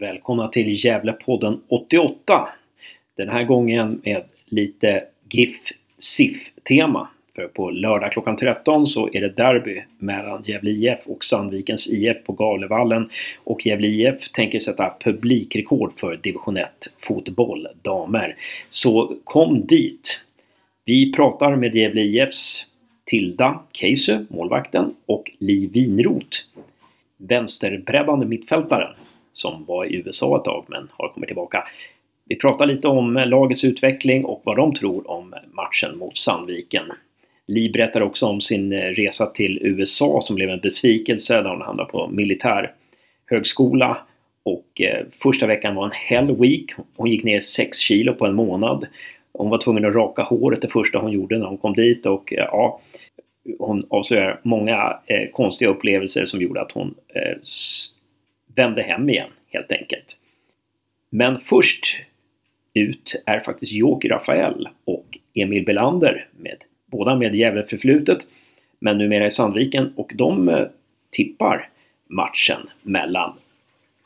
Välkomna till Gävlepodden 88. Den här gången med lite GIF-SIF-tema. För på lördag klockan 13 så är det derby mellan Gävle IF och Sandvikens IF på Gavlevallen. Och Gävle IF tänker sätta publikrekord för division 1 fotboll damer. Så kom dit! Vi pratar med Gävle IFs Tilda Keisö, målvakten, och Li Winroth, vänsterbreddande mittfältaren som var i USA ett tag men har kommit tillbaka. Vi pratar lite om eh, lagets utveckling och vad de tror om matchen mot Sandviken. Li berättar också om sin eh, resa till USA som blev en besvikelse där hon hamnade på militär högskola och eh, första veckan var en hell week. Hon gick ner 6 kilo på en månad. Hon var tvungen att raka håret det första hon gjorde när hon kom dit och eh, ja, hon avslöjar många eh, konstiga upplevelser som gjorde att hon eh, vände hem igen helt enkelt. Men först ut är faktiskt Joker Rafael och Emil Belander med båda med Gävle-förflutet men numera i Sandviken och de eh, tippar matchen mellan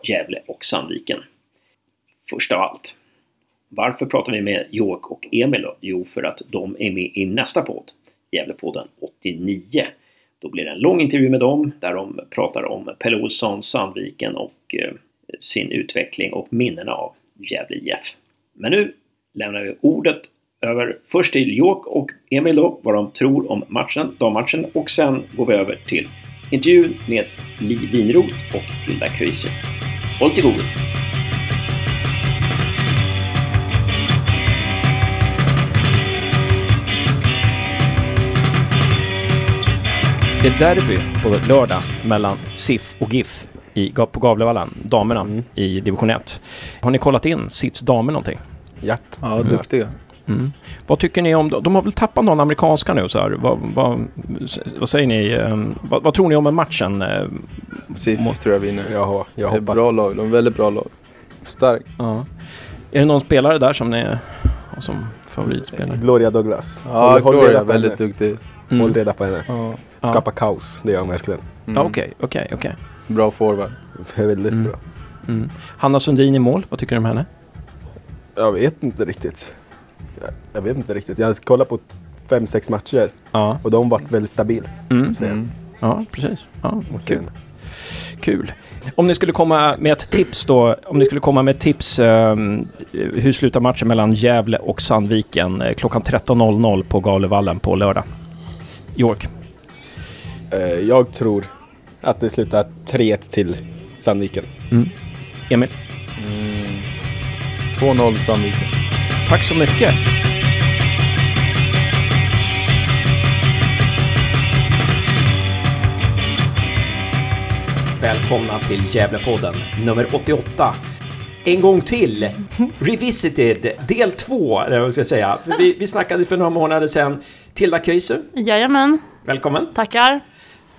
Gävle och Sandviken. Först av allt, varför pratar vi med Jåk och Emil då? Jo, för att de är med i nästa podd, Gävlepodden 89. Då blir det en lång intervju med dem där de pratar om Pelle Olsson, Sandviken och eh, sin utveckling och minnena av Gävle IF. Men nu lämnar vi ordet över först till Jok och Emil då, vad de tror om matchen, dammatchen och sen går vi över till intervjun med Li Winroth och Tilda Köise. Håll till godo! Det är derby på lördag mellan SIF och GIF i, på Gavlevallen, damerna Mm. i division 1. Har ni kollat in SIFs damer någonting? Japp. Ja, duktiga. Mm. Vad tycker ni om... De har väl tappat någon amerikanska nu så här. Vad, vad, vad säger ni? eh, Vad, vad tror ni om matchen? eh, SIF Mot- tror jag vinner. Jaha, jag hoppas... bra lag. De är väldigt bra lag. Stark. Ja. Är det någon spelare där som ni har som favoritspelare? Gloria Douglas. Ja, Håll- håll Gloria är väldigt duktig. Mm. Håll reda på henne. Ja. Ja. Skapa kaos, det gör hon verkligen. Mm. Ja, Okej, okej, okej. Bra forward. Väldigt Mm. bra. Mm. Hanna Sundin i mål, vad tycker du om henne? Jag vet inte riktigt. Jag, jag vet inte riktigt. Jag har kollat på fem, sex matcher Ja, och de har varit väldigt stabila. mm. Sen. Mm. ja precis. Ja, kul. sen, Kul. Om ni skulle komma med ett tips då, om ni skulle komma med ett tips, eh, hur slutar matchen mellan Gävle och Sandviken eh, klockan 13.00 på Galevallen på lördag? York. eh, jag tror att det slutar 3-1 till Sandviken. Mm. Emil. Mm. 2-0 Sandviken. Tack så mycket. Välkomna till Gävlepodden nummer 88. En gång till. Revisited, del 2, eller vad ska jag säga. Vi, vi snackade för några månader sedan. Tilda Köise, Jajamän, välkommen. tackar.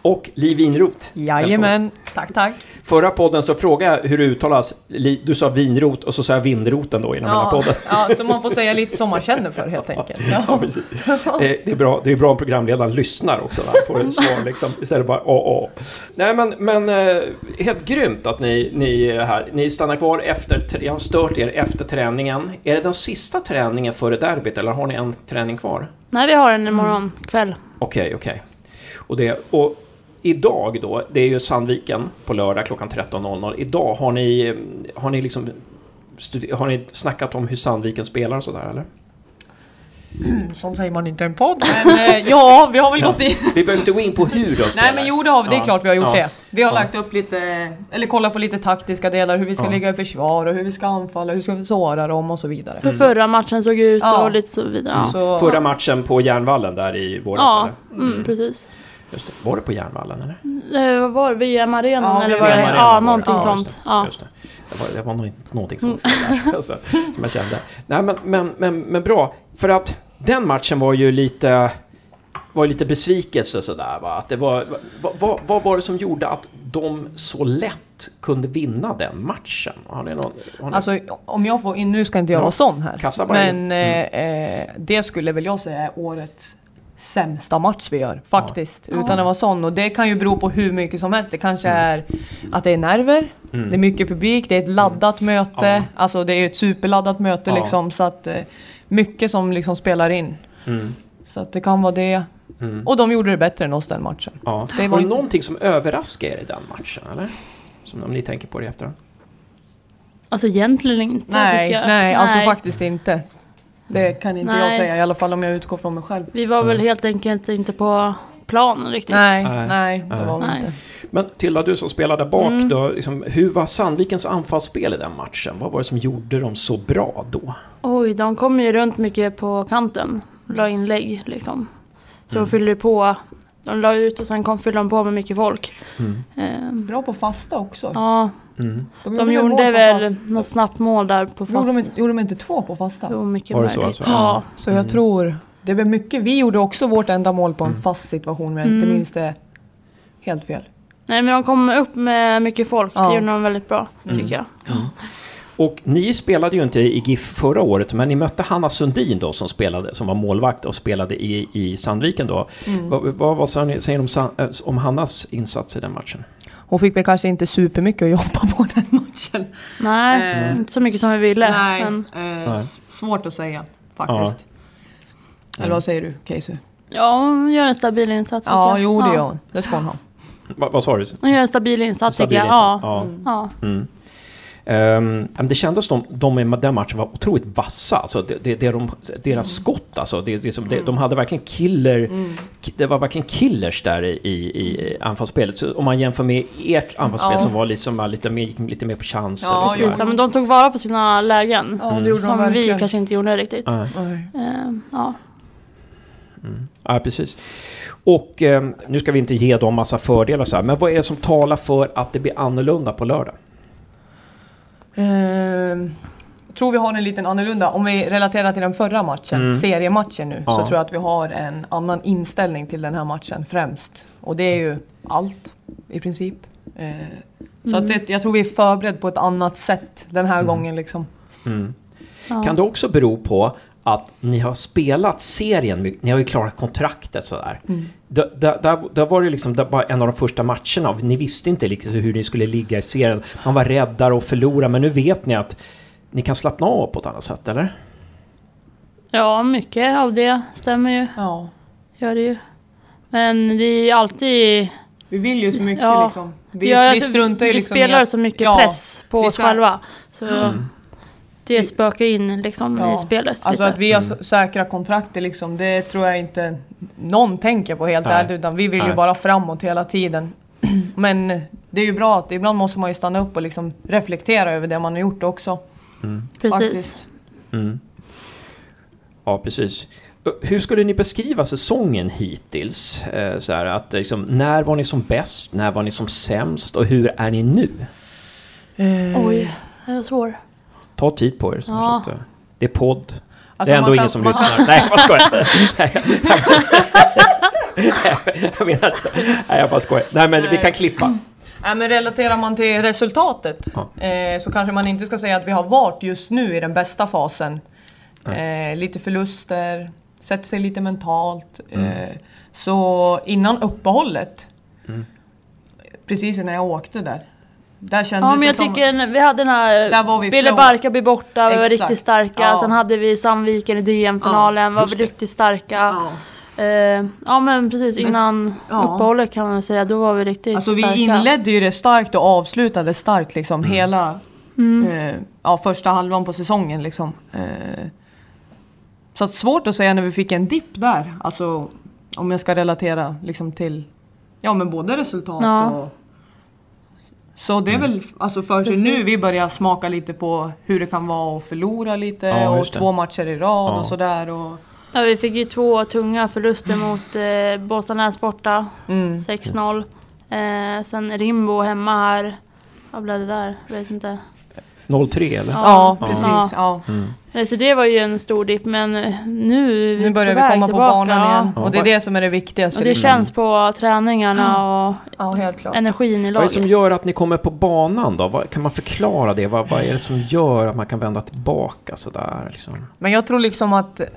Och Li Winroth. Jajamän, tack tack. Förra podden så frågade jag hur det uttalas. Du sa vinrot och så sa jag vindroten då innan den här Ja, podden. ja, så man får säga lite som man känner för helt enkelt. Ja, Ja. precis. Eh, Det är bra, det är bra om programledaren lyssnar också. Va? Får ett svar liksom, istället bara åh, åh. Nej men, men eh, helt grymt att ni, ni är här. Ni stannar kvar efter, jag har stört er efter träningen. Är det den sista träningen före derbyt eller har ni en träning kvar? Nej, vi har en imorgon kväll. Okej, okej. Och, det, och idag då, det är ju Sandviken på lördag klockan 13.00. Idag har ni, har ni liksom har ni snackat om hur Sandviken spelar och sådär eller? Sånt säger man inte i en podd. Men eh, ja, vi har väl gått in. Vi behöver inte gå in på hur spelar. Nej men jo det har vi, det är Ja. klart vi har gjort Ja. det. Vi har Ja. lagt upp lite, eller kollat på lite taktiska delar, hur vi ska Ja. ligga i försvar och hur vi ska anfalla, hur ska vi såra dem och så vidare. Hur förra matchen såg ut Ja. och lite så vidare. Ja, Så, Förra matchen på Järnvallen där i våras ja eller? mm, precis. Just det. Var det på Järnvallen eller? Eh, vad var det? VM-arenan Ja, eller vad det? Ja, var det. någonting Ja, sånt. Ja. Just det. Det var, det var nå- någonting sånt där, alltså, som jag kände. Nej men, men, men, men bra, för att den matchen var ju lite var lite besvikelse sådär va. Att det var, vad, vad, vad var det som gjorde att de så lätt kunde vinna den matchen? Har ni någon... Har ni, Alltså om jag får in, nu ska inte jag Ja. vara sån här. In. Men eh, eh, det skulle väl jag säga är årets sämsta match vi gör faktiskt. Utan att vara sån. Och det kan ju bero på hur mycket som helst. Det kanske är att det är nerver, Mm. det är mycket publik, det är ett laddat möte. Ja. Alltså det är ett superladdat möte Ja. liksom. Så att eh, mycket som liksom spelar in. Mm. Så att det kan vara det. Mm. Och de gjorde det bättre än oss den matchen. Ja. Det var var det inte- någonting som överraskade er i den matchen, eller? Som om ni tänker på det i efterhand. Alltså egentligen inte Nej, tycker jag. nej, alltså faktiskt inte. Det kan inte jag Nej. säga, i alla fall om jag utgår från mig själv. Vi var väl helt enkelt inte på planen riktigt. Nej, Nej. nej, det var vi Nej. inte. Men Tilda, du som spelade bak Mm. då, liksom, hur var Sandvikens anfallsspel i den matchen? Vad var det som gjorde dem så bra då? Oj, de kom ju runt mycket på kanten. La inlägg liksom. Så Mm. de fyllde på. De la ut och sen kom fyllde de på med mycket folk. Mm. Ehm, Bra på fasta också. ja, Mm. de väl gjorde väl fast- något snabbt mål där på Gjorde de, gjorde de inte två på fasta? Det var mycket Var det så möjligt. alltså? Ja. Så jag tror, det blev mycket. Vi gjorde också vårt enda mål på en Mm. fast situation, men jag inte Mm. minns det helt fel. Nej men de kom upp med mycket folk. Ja. Det gjorde de väldigt bra, Mm. tycker jag. Och ni spelade ju inte i GIF förra året, men ni mötte Hanna Sundin då som spelade, som var målvakt och spelade i, i Sandviken då. Mm. Vad, vad, vad säger ni om, äh, om Hannas insats i den matchen? Hon fick väl kanske inte supermycket att jobba på den matchen. Nej, Eh, inte så mycket som vi ville. Nej, Men, eh, Nej. svårt att säga faktiskt. Eller Mm. vad säger du, Casey? ja, hon gör en stabil insats Ja, jag. jo det gör hon. Det ska hon ha. Va, vad sa du? Hon gör en stabil insats Stabil tycker jag. insats. Ja. Ja. ja. Mm. Men det kändes som de i den matchen var otroligt vassa. Alltså det, det, det de, deras skott alltså. Det, det, som, det, de hade verkligen killer... ki- Det var verkligen killers där i, i, i anfallsspelet. Så om man jämför med ert anfallsspel Ja. som var liksom, lite, mer, gick lite mer på chans. Ja, och Precis, ja, men de tog vara på sina lägen. Ja, det gjorde Som de vi verkligen. kanske inte gjorde riktigt. Ehm, ja. Mm. Ja, precis. Och eh, nu ska vi inte ge dem massa fördelar så här, men vad är det som talar för att det blir annorlunda på lördag? Jag tror vi har en liten annorlunda, om vi relaterar till den förra matchen, Mm. seriematchen nu, Ja. så tror jag att vi har en annan inställning till den här matchen främst. Och det är ju allt i princip. Eh, så att det, jag tror vi är förberedda på ett annat sätt den här gången liksom. Mm. Ja. Kan det också bero på att ni har spelat serien mycket, ni har ju klarat kontraktet sådär. Mm. Där, där, där, där var det liksom där var en av de första matcherna, ni visste inte liksom hur ni skulle ligga i serien. Man var räddare och förlora, men nu vet ni att ni kan slappna av på ett annat sätt, eller? ja, mycket av det stämmer ju. Ja. Gör det ju. Men det är alltid... Vi vill ju så mycket Ja. liksom. Vi, ja, vi alltså, struntar ju vi liksom spelar att- så mycket Ja, press på vi oss själva. Så Mm. Det spökar in liksom Ja. i spelet. Alltså lite. att vi har s- säkra kontrakt liksom, det tror jag inte någon tänker på helt ärligt. Utan vi vill ju Nej. bara framåt hela tiden. Men det är ju bra att ibland måste man ju stanna upp och liksom reflektera över det man har gjort också. Precis. Faktiskt. Mm. Ja, precis. Hur skulle ni beskriva säsongen hittills? Eh, Så här, att liksom, när var ni som bäst? När var ni som sämst? Och hur är ni nu? Eh, Oj, det var svår. Ta tid på er. Ja. att, Det är podd. alltså det är ändå ingen som man- lyssnar. Nej, vad skojar. Jag menar inte så. Nej, jag bara skojar. Nej, men vi Nej. kan klippa. Nej, men relaterar man till resultatet Ja. eh, så kanske man inte ska säga att vi har varit just nu i den bästa fasen. Eh, lite förluster, sätter sig lite mentalt. Mm. Eh, så innan uppehållet, Mm. precis innan jag åkte där, där kändes Ja men det jag som... tycker en- vi hade den här var Ville flow. Barkarby borta, vi var Exakt. riktigt starka. Ja. Sen hade vi Sandviken i DM-finalen, var just vi det. riktigt starka. Ja. Eh, ja men precis Men- innan ja. uppehållet kan man säga, då var vi riktigt Alltså starka. vi inledde ju det starkt och avslutade starkt liksom Mm. hela Mm. eh, ja, första halvan på säsongen liksom. Eh, så att svårt att säga när vi fick en dipp där. Alltså om jag ska relatera liksom till ja men både resultat Ja. och så det är väl alltså först Precis. nu vi börjar smaka lite på hur det kan vara att förlora lite Ja, och två matcher i rad Ja. och sådär. Och, Ja, vi fick ju två tunga förluster mot eh, Båstadnäs borta, mm. 6-0. Eh, sen Rimbo hemma här. Vad blev det där? Jag vet inte. 03 eller? Ja, Ja. precis. Ja. Ja. Nej, Så det var ju en stor dipp men eh, nu är vi Nu börjar på vi komma på tillbaka. banan igen. Ja. Och det är det som är det viktigaste. Och det liksom. känns på träningarna och Ja, helt klart. energin i Vad är det laget. som gör att ni kommer på banan då? Kan man förklara det? Vad, vad är det som gör att man kan vända tillbaka sådär? Liksom? Men jag tror liksom att eh,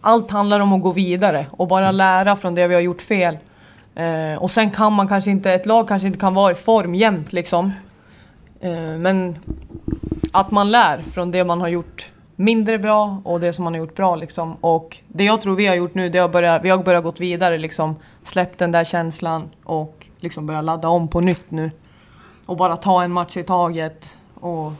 allt handlar om att gå vidare och bara lära från det vi har gjort fel. Eh, och sen kan man kanske inte, ett lag kanske inte kan vara i form jämt liksom. Eh, men att man lär från det man har gjort mindre bra och det som man har gjort bra liksom. Och det jag tror vi har gjort nu, det är att börja, vi har börjat gått vidare liksom. Släppt den där känslan och liksom börjat ladda om på nytt nu. Och bara ta en match i taget. Och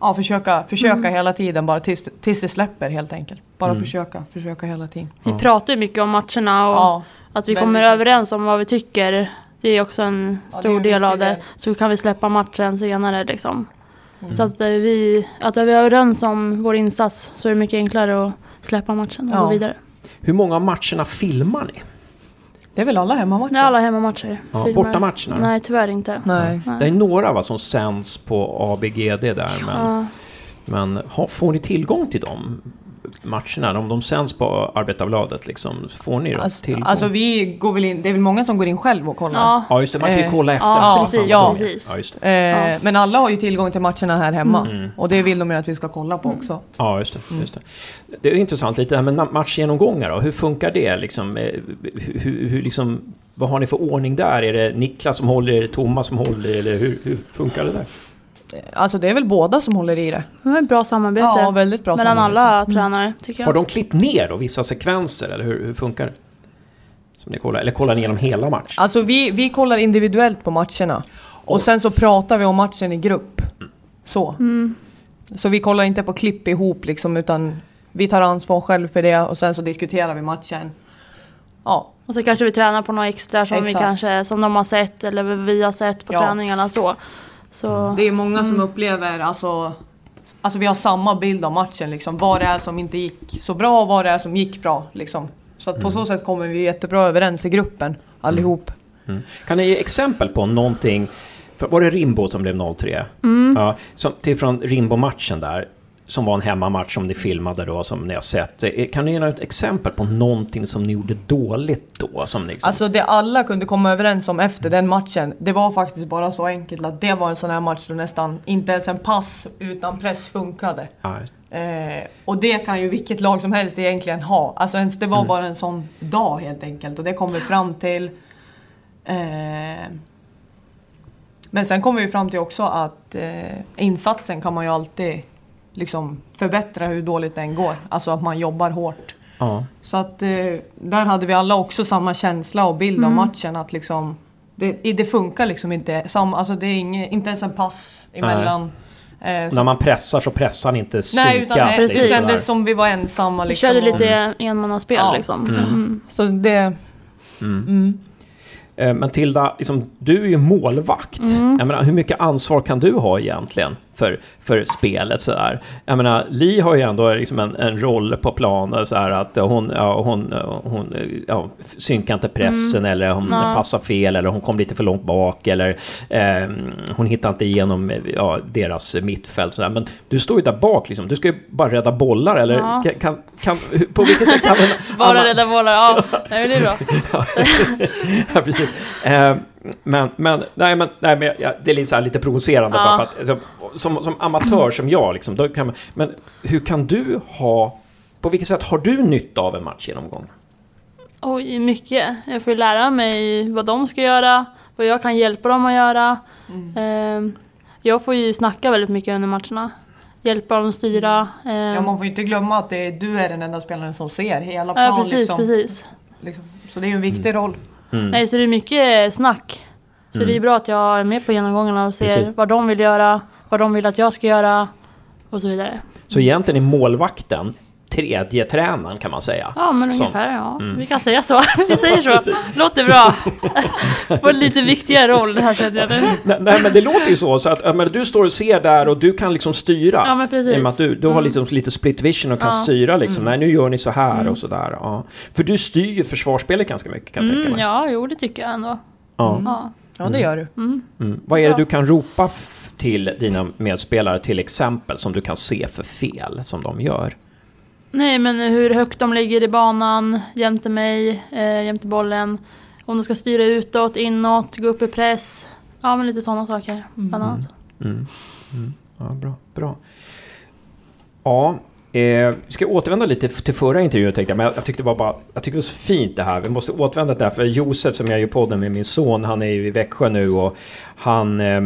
ja, försöka, försöka hela tiden bara tills, tills det släpper helt enkelt. Bara försöka, försöka hela tiden. Vi pratar ju mycket om matcherna och Ja, att vi kommer mycket. överens om vad vi tycker. Det är också en Ja, stor en del av det. del. Så kan vi släppa matchen senare liksom. Mm. Så att eh, vi, att vi är överens om vår insats så är det mycket enklare att släppa matchen och Ja. gå vidare. Hur många av matcherna filmar ni? det är väl alla hemmamatcher? Det är alla hemmamatcher. Ja, bortamatcherna? Nej, tyvärr inte. Nej. Det är några va, som sänds på ABGD där, men, Ja. men ha, får ni tillgång till de matcherna? Om de sänds på Arbetarbladet, liksom, får ni Alltså, tillgång? alltså vi går väl in, det är väl många som går in själv och kollar. Ja. ja, just det, man kan ju eh, kolla efter. ja, vad precis, ja, precis. Ja, just det. Eh, Ja. Men alla har ju tillgång till matcherna här hemma. Mm. Och det vill de ju att vi ska kolla på också. Ja, just det, Mm. just det. Det är intressant lite det här med matchgenomgångar då. Hur funkar det liksom? Eh, Hur, hur, liksom? Vad har ni för ordning där? Är det Niklas som håller, är det Thomas som håller eller hur, hur funkar det där? Alltså det är väl båda som håller i det. Det var ett bra samarbete Ja, väldigt bra mellan samarbete. alla tränare tycker jag. Har de klippt ner då vissa sekvenser eller hur, hur funkar det? Som ni kollar, eller kollar ni igenom hela matchen? Alltså vi, vi kollar individuellt på matcherna. Och sen så pratar vi om matchen i grupp. Så. Mm. Så vi kollar inte på klipp ihop liksom utan vi tar ansvar själv för det och sen så diskuterar vi matchen. Ja, Och så kanske vi tränar på något extra som, vi kanske, som de har sett eller vi har sett på Ja. träningarna så. Så det är många som upplever alltså Alltså vi har samma bild av matchen liksom. Vad det är som inte gick så bra och vad det är som gick bra liksom. Så att på så sätt kommer vi jättebra överens i gruppen allihop. Mm. Kan ni ge exempel på någonting? För var det Rimbo som blev 03? Mm. Ja, som, till från Rimbo-matchen där. Som var en hemmamatch som ni filmade då, som ni har sett. Eh, Kan ni ge något exempel på någonting som ni gjorde dåligt då? Som ni liksom, Alltså det alla kunde komma överens om efter den matchen, det var faktiskt bara så enkelt att det var en sån här match då nästan inte ens en pass utan press funkade. Eh, och det kan ju vilket lag som helst egentligen ha. Alltså det var Mm. bara en sån dag helt enkelt och det kom vi fram till. Eh, men sen kommer vi fram till också att eh, insatsen kan man ju alltid liksom förbättra hur dåligt den går. Alltså att man jobbar hårt. ja. Så att eh, där hade vi alla också samma känsla och bild av matchen att liksom det, det funkar liksom inte. Sam, alltså det är inge, inte ens en pass emellan. Eh, så- När man pressar så pressar ni inte synkat. Nej, utan det, Precis. det kändes som vi var ensamma vi liksom. körde och- lite enmannaspel Ja. liksom. Mm. Så det... Mm. Eh, Men Tilda, liksom, du är ju målvakt. Mm. Jag menar, hur mycket ansvar kan du ha egentligen för, för spelet? Sådär? Jag menar, Li har ju ändå liksom en, en roll på planen, så här, att hon, ja, hon, hon ja, synkar inte pressen eller hon Mm. Ja. passar fel eller hon kom lite för långt bak eller eh, hon hittar inte igenom ja, deras mittfält. Sådär. Men du står ju där bak, liksom. du ska ju bara rädda bollar eller Ja. kan, kan, kan, på vilket sätt kan en Bara annan- rädda bollar, ja. Nej, det är bra. ja, precis. Eh, men, men, nej, men, nej, men ja, det är lite, så här, lite provocerande Ja. bara för att alltså, som, som amatör som jag, liksom, då kan man, men hur kan du ha, på vilket sätt har du nytta av en matchgenomgång? Oj, mycket. Jag får ju lära mig vad de ska göra, vad jag kan hjälpa dem att göra. Ehm, jag får ju snacka väldigt mycket under matcherna. Hjälpa dem att styra. Ehm, Ja, man får ju inte glömma att det är, du är den enda spelaren som ser hela ja, plan. precis, liksom, precis. Liksom. Så det är ju en viktig roll. Mm. Nej, så det är mycket snack. Så det är bra att jag är med på genomgångarna och ser Precis. vad de vill göra, vad de vill att jag ska göra och så vidare. Så egentligen är målvakten tredje tränaren kan man säga. Ja, men Som- ungefär ja. Mm. Vi kan säga så. Vi säger så. Låter bra. Får en lite viktigare roll här känner jag nu. Nej, nej, men det låter ju så, så att men du står och ser där och du kan liksom styra. Ja, men precis. I och med att du, du har Mm. liksom lite split vision och kan Ja. styra liksom. Nej, nu gör ni så här Mm. och sådär. Ja. För du styr ju försvarsspelet ganska mycket kan jag tänka Mm, mig. ja, jo det tycker jag ändå. Ja. Ja. Ja, det gör du. Mm. Mm. Vad är det du kan ropa till dina medspelare till exempel som du kan se för fel som de gör? Nej, men hur högt de ligger i banan jämte mig, eh, jämte bollen. Om de ska styra utåt, inåt, gå upp i press. Ja, men lite sådana saker bland annat. Mm. Mm. Ja, bra. bra. Ja, eh, vi ska återvända lite till förra intervjun tänkte jag, men jag, jag tyckte det var bara, jag tycker det var så fint det här. Vi måste återvända till det här, för Josef som jag gör podden med, min son, han är ju i Växjö nu och han eh,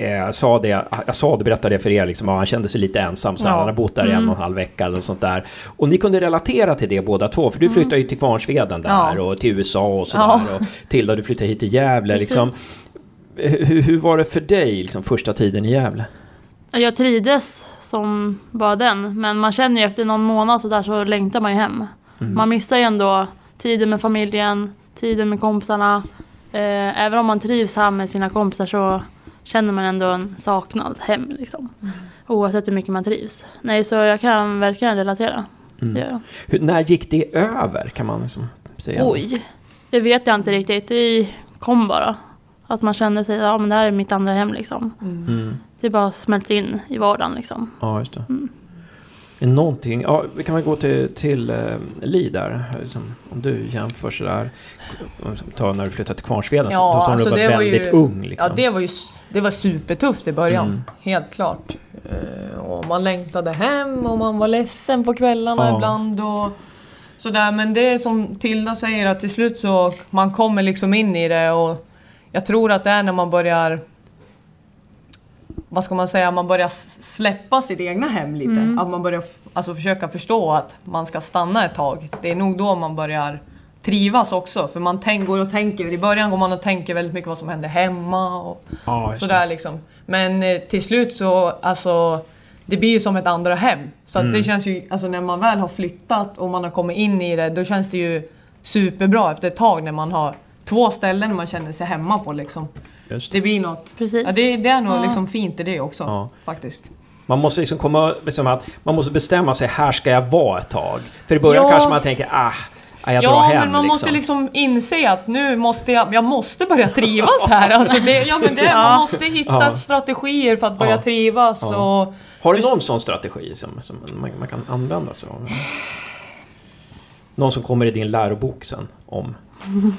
eh, sa det, jag sa det, berättade det för er, liksom, han kände sig lite ensam, så Ja. han har bott där i en och en halv vecka eller sånt där. Och ni kunde relatera till det båda två, för du flyttade ju till Kvarnsveden där Ja. och till USA och sådär. Ja. Och Tilda, du flyttade hit till Gävle. Liksom. Hur, hur var det för dig, liksom, första tiden i Gävle? Jag trivdes som bara den, men man känner ju efter någon månad så där så längtar man ju hem. Man missar ju ändå tiden med familjen, tiden med kompisarna. Eh, även om man trivs här med sina kompisar så känner man ändå en saknad hem liksom. Oavsett hur mycket man trivs. Nej, så jag kan verkligen relatera. Mm. Hur, när gick det över, kan man liksom säga? Oj, det vet jag inte riktigt. Det kom bara. Att man kände sig, ja men det här är mitt andra hem liksom. Mm. Det bara smält in i vardagen liksom. Ja, just det. Är någonting, ja, vi kan väl gå till, till eh, Li där, liksom, om du jämför sådär, ta när du flyttade till Kvarnsveden, Ja, så då sa alltså du var väldigt ju- ung liksom. Ja, det var ju det var supertufft i början. Mm. Helt klart. Eh, och man längtade hem och man var ledsen på kvällarna Ja. ibland. Och sådär. Men det är som Tilda säger att till slut så man kommer liksom in i det och jag tror att det är när man börjar vad ska man säga, man börjar släppa sitt egna hem lite. Att man börjar alltså, försöka förstå att man ska stanna ett tag. Det är nog då man börjar trivas också. För man tänk, går och tänker, i början går man och tänker väldigt mycket vad som händer hemma och ja, sådär liksom. Men eh, till slut så, alltså det blir ju som ett andra hem. Så Mm. det känns ju, alltså när man väl har flyttat och man har kommit in i det, då känns det ju superbra efter ett tag när man har två ställen man känner sig hemma på liksom. Det, just det. Det blir något, Precis. ja, det, det är nog Ja. liksom fint i det också Ja. faktiskt. Man måste liksom komma, liksom att man måste bestämma sig, här ska jag vara ett tag. För i början Ja. kanske man tänker, ah, jag drar Ja, hem men man liksom. måste liksom inse att nu måste jag, jag måste börja trivas här. Alltså det, ja, men det, Man måste hitta Ja. strategier för att börja Ja. trivas Ja. och Har du någon sån strategi som, som man, man kan använda sig av? Någon som kommer i din lärobok sen om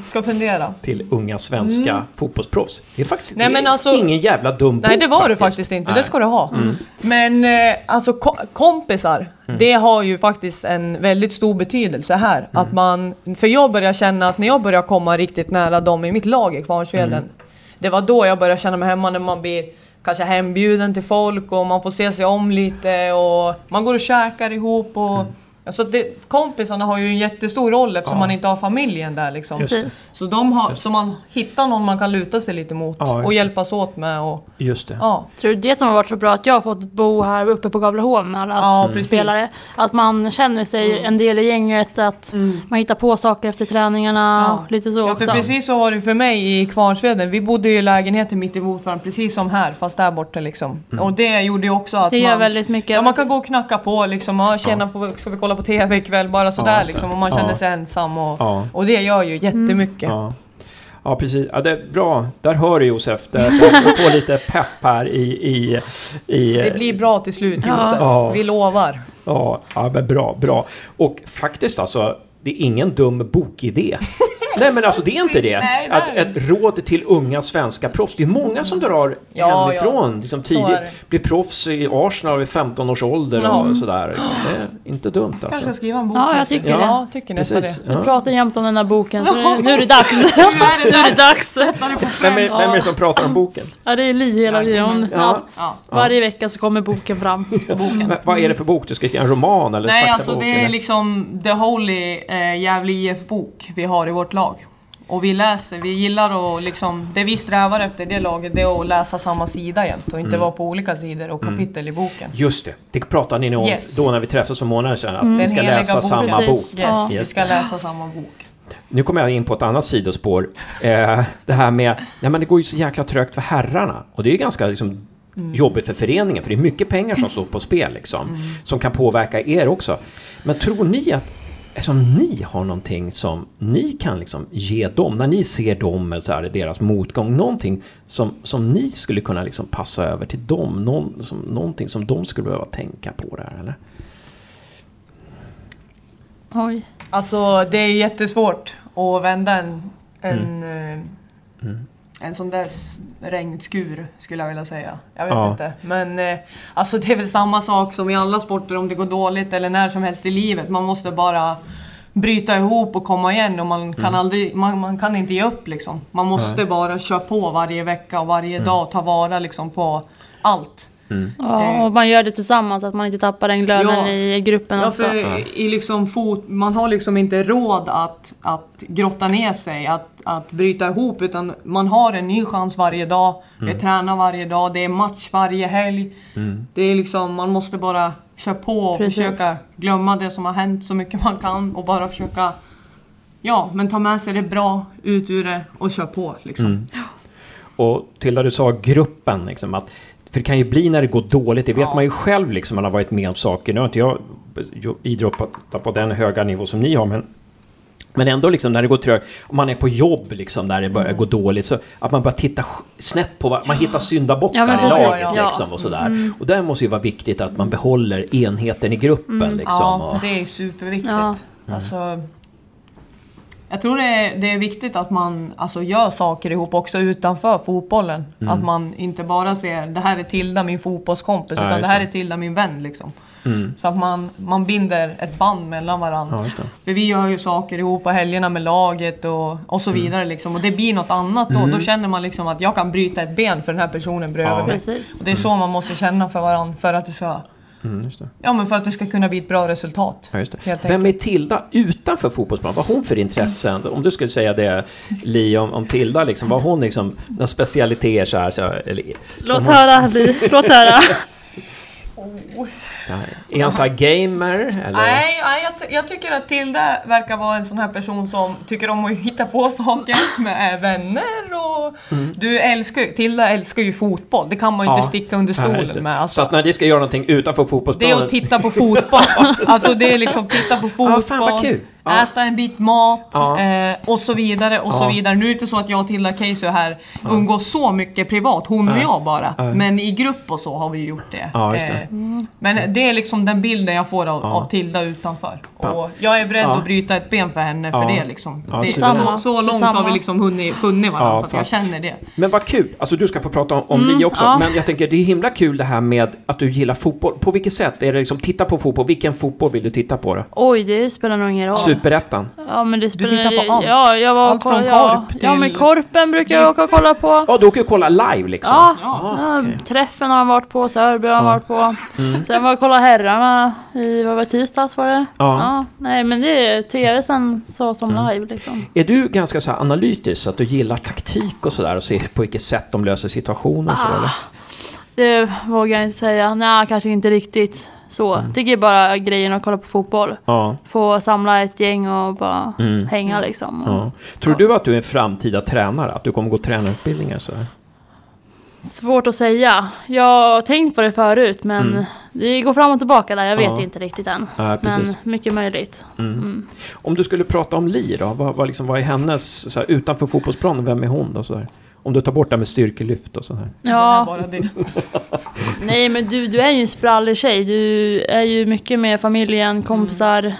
ska fundera. till unga svenska fotbollsproffs. Det är faktiskt Mm. Nej, men alltså- ingen jävla dum Nej bok det var det faktiskt inte, Nej. Mm. det ska du ha. Men eh, alltså ko kompisar, det har ju faktiskt en väldigt stor betydelse här. Mm. Att man, för jag börjar känna att när jag börjar komma riktigt nära dem i mitt lag i Kvarnsveden. Mm. Det var då jag började känna mig hemma när man blir kanske hembjuden till folk och man får se sig om lite och man går och käkar ihop och Alltså det, kompisarna har ju en jättestor roll eftersom Mm. Ja. man inte har familjen där liksom. Så, de har, så man hittar någon man kan luta sig lite mot Ja, och det. hjälpas åt med och Just det. ja. Tror du det som har varit så bra att jag har fått bo här uppe på Gavleholm med alla Ja, s- precis. spelare? Att man känner sig en del i gänget, att man hittar på saker efter träningarna Ja. och lite så Ja, för också. precis så var det för mig i Kvarnsveden. Vi bodde ju i lägenheter mitt emot varandra, precis som här, fast där borta liksom. Och det gjorde ju också att Det gör man... väldigt mycket. Ja, man kan gå och knacka på liksom. Ja, tjena, får- ska vi kolla på TV ikväll? Bara sådär det. liksom. Och man känner Ja. sig ensam och... Ja. Och det gör ju jättemycket. Ja. Ja, precis. Ja, det är bra. Där hör du Josef. Du får lite pepp här i... i, i Det blir bra till slut Ja. Josef. Ja. Vi lovar. Ja, ja, men bra, bra. Och faktiskt alltså, det är ingen dum bokidé. Nej men alltså det är inte det. Nej, Att ett råd till unga svenska proffs. Det är många som drar Ja, hemifrån liksom är tidigt. Blir proffs i Arsenal vid 15 års ålder Ja. och sådär. Liksom. Det är inte dumt Kanske ska alltså. skriva en bok. Ja, jag kanske. tycker det. Ja, tycker nästan Precis. det. Vi Ja. pratar jämt om den här boken, så nu, nu är det dags. Nu är det dags. Vem är, vem är det som pratar om boken? Ja, det är Li hela Ja. Ja. Ja. Varje vecka så kommer boken fram. Men Vad är det för bok? Du ska skriva en roman eller Nej, faktabok? alltså det är eller? liksom The Holy eh, Gävle IF-bok vi har i vårt lag. Och vi läser, vi gillar att liksom, det vi strävar efter det laget det är att läsa samma sida jämt och Mm. inte vara på olika sidor och kapitel i boken. Just det, det pratade ni om Yes. då när vi träffades för månader sedan. Att Den vi ska läsa boken. samma Precis. bok. Yes, Ja. vi ska läsa samma bok. Nu kommer jag in på ett annat sidospår. Eh, det här med, nej men det går ju så jäkla trögt för herrarna. Och det är ju ganska liksom, jobbigt för föreningen, för det är mycket pengar som står på spel liksom. Som kan påverka er också. Men tror ni att eftersom ni har någonting som ni kan liksom ge dem, när ni ser dem, eller så här, deras motgång, någonting som, som ni skulle kunna liksom passa över till dem, någon, som, någonting som de skulle behöva tänka på där, eller? Oj. Alltså det är jättesvårt att vända en, en, eh, Mm. En sån där regnskur skulle jag vilja säga. Jag vet Ja. inte. Men eh, alltså det är väl samma sak som i alla sporter om det går dåligt eller när som helst i livet. Man måste bara bryta ihop och komma igen och man kan aldrig, man, man kan inte ge upp liksom. Man måste bara köra på varje vecka och varje dag och ta vara liksom på allt. Ja, och man gör det tillsammans så att man inte tappar den glöden Ja. i gruppen Ja, också. för i liksom fot, man har liksom inte råd att, att grotta ner sig, att, att bryta ihop utan man har en ny chans varje dag. Vi tränar varje dag, det är match varje helg. Det är liksom, man måste bara köra på och Precis. försöka glömma det som har hänt så mycket man kan och bara försöka Ja, men ta med sig det bra ut ur det och kör på liksom. Och till det du sa gruppen, liksom, att, för det kan ju bli när det går dåligt, det vet Ja. man ju själv, liksom, man har varit med om saker. Nu har inte jag idrottat på den höga nivå som ni har, men men ändå liksom när det går trögt, om man är på jobb liksom när det börjar gå dåligt, så att man börjar titta snett på vad, man hittar syndabockar Ja, i laget ja. liksom och sådär. Och där måste ju vara viktigt att man behåller enheten i gruppen liksom. Ja, och, det är superviktigt. Ja. Alltså, jag tror det är, det är viktigt att man alltså, gör saker ihop också utanför fotbollen. Att man inte bara ser det här är Tilda, min fotbollskompis, Ja, utan det här det. är Tilda, min vän. Liksom. Mm. Så att man, man binder ett band mellan varandra. Ja. För vi gör ju saker ihop på helgerna med laget och, och så Mm. vidare. Liksom. Och det blir något annat då. Då känner man liksom att jag kan bryta ett ben för den här personen bredvid Ja. mig. Precis. Och det är så man måste känna för varandra för att det ska, Mm, just det. ja, men för att det ska kunna bli ett bra resultat. Ja, just det. Helt Vem är Tilda utanför fotbollsplan? Vad har hon för intressen? Om du skulle säga det, Li, om, om Tilda, liksom, vad har hon liksom, några specialiteter så här? Så, här, eller, Låt hon- höra, Li. Låt höra. Så här. Är hon så här gamer? Eller? Nej, nej jag, jag tycker att Tilda verkar vara en sån här person som tycker om att hitta på saker med vänner och... Du älskar Tilda älskar ju fotboll, det kan man ju Mm. Ja. inte sticka under Ja, stolen med. Så Alltså, att när ni ska göra någonting utanför det är fotbollsplanen... att titta på fotboll. alltså det är liksom titta på fotboll, Ja, fan vad kul. Ja. äta en bit mat Ja. eh, och så vidare och så Ja. vidare. Nu är det inte så att jag och Tilda Casey här umgås så mycket privat, hon och Ja. jag bara. Ja. Men i grupp och så har vi gjort det. Ja, just det. Eh, Men det är liksom den bilden jag får av, Ja. av Tilda utanför. Och jag är beredd Ja. att bryta ett ben för henne för Ja. det liksom. Ja, det, så, så långt har vi liksom hunnit, funnit varandra Ja, så att jag känner det. Men vad kul! Alltså du ska få prata om, om Li också, ja. men jag tänker det är himla kul det här med att du gillar fotboll. På vilket sätt? Är det liksom titta på fotboll? Vilken fotboll vill du titta på då? Oj, det spelar nog ingen roll. Superettan? Ja, men det spelar... tittar på allt. Ja, jag var Allt från kolla- ja, korp Ja, men till- korpen brukar jag åka och kolla på. Ja, du åker och kollar live liksom? Ja, Ah, ja okej. träffen har han varit på, Sörby har han Ja. varit på. Mm. Sen var jag och kollade herrarna i, vad var det, tisdags var det? Ja. Nej men det är tv sen så som Mm. live liksom. Är du ganska så här analytisk, så att du gillar taktik och sådär och ser på vilket sätt de löser situationer och sådär? Ah. eller? Det vågar jag inte säga. Nej, kanske inte riktigt så. Mm. Tycker bara grejen att kolla på fotboll. Ja. Få samla ett gäng och bara Mm. hänga liksom. ja. Tror du att du är en framtida tränare? Att du kommer gå tränarutbildningar och sådär? Svårt att säga. Jag har tänkt på det förut men Mm. det går fram och tillbaka där. Jag vet Ja. inte riktigt än. Ja. Men mycket möjligt. Mm. Mm. Om du skulle prata om Li då? Vad, vad, liksom, vad är hennes, så här, utanför fotbollsplanen, vem är hon då? Så här? Om du tar bort det här med styrkelyft och sådär. Det är Ja, nej men du, du är ju en sprallig tjej. Du är ju mycket med familjen, kompisar.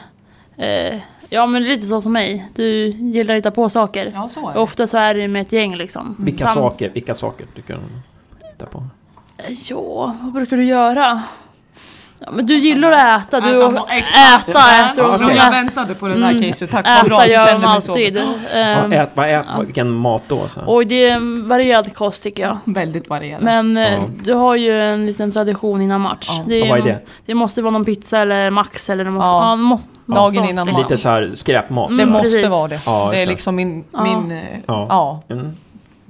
Eh, ja men lite så som mig. Du gillar att hitta på saker. Ja, så är det. Ofta så är det med ett gäng liksom. Vilka Sams- saker, vilka saker tycker du titta på? Ja, vad brukar du göra? Ja, men du gillar att äta. Du Äta äta, må- äter Ja, och okej. Jag väntade på det där Mm. Casey, tack bra Äta gör så. alltid. Ja, Ehm, ät, vad ät, ja. Vilken mat då? Så och det är en varierad kost tycker jag. Väldigt varierande. Men eh, Ja. du har ju en liten tradition innan match. Ja. Det, Ja, vad är det? det måste vara någon pizza eller Max eller det måste... Ja. Ja, det måste, Dagen innan match. Lite så här skräpmat? det Mm, sådär. måste precis. vara det. Ja, det är det. liksom min, Ja. min, eh, Ja.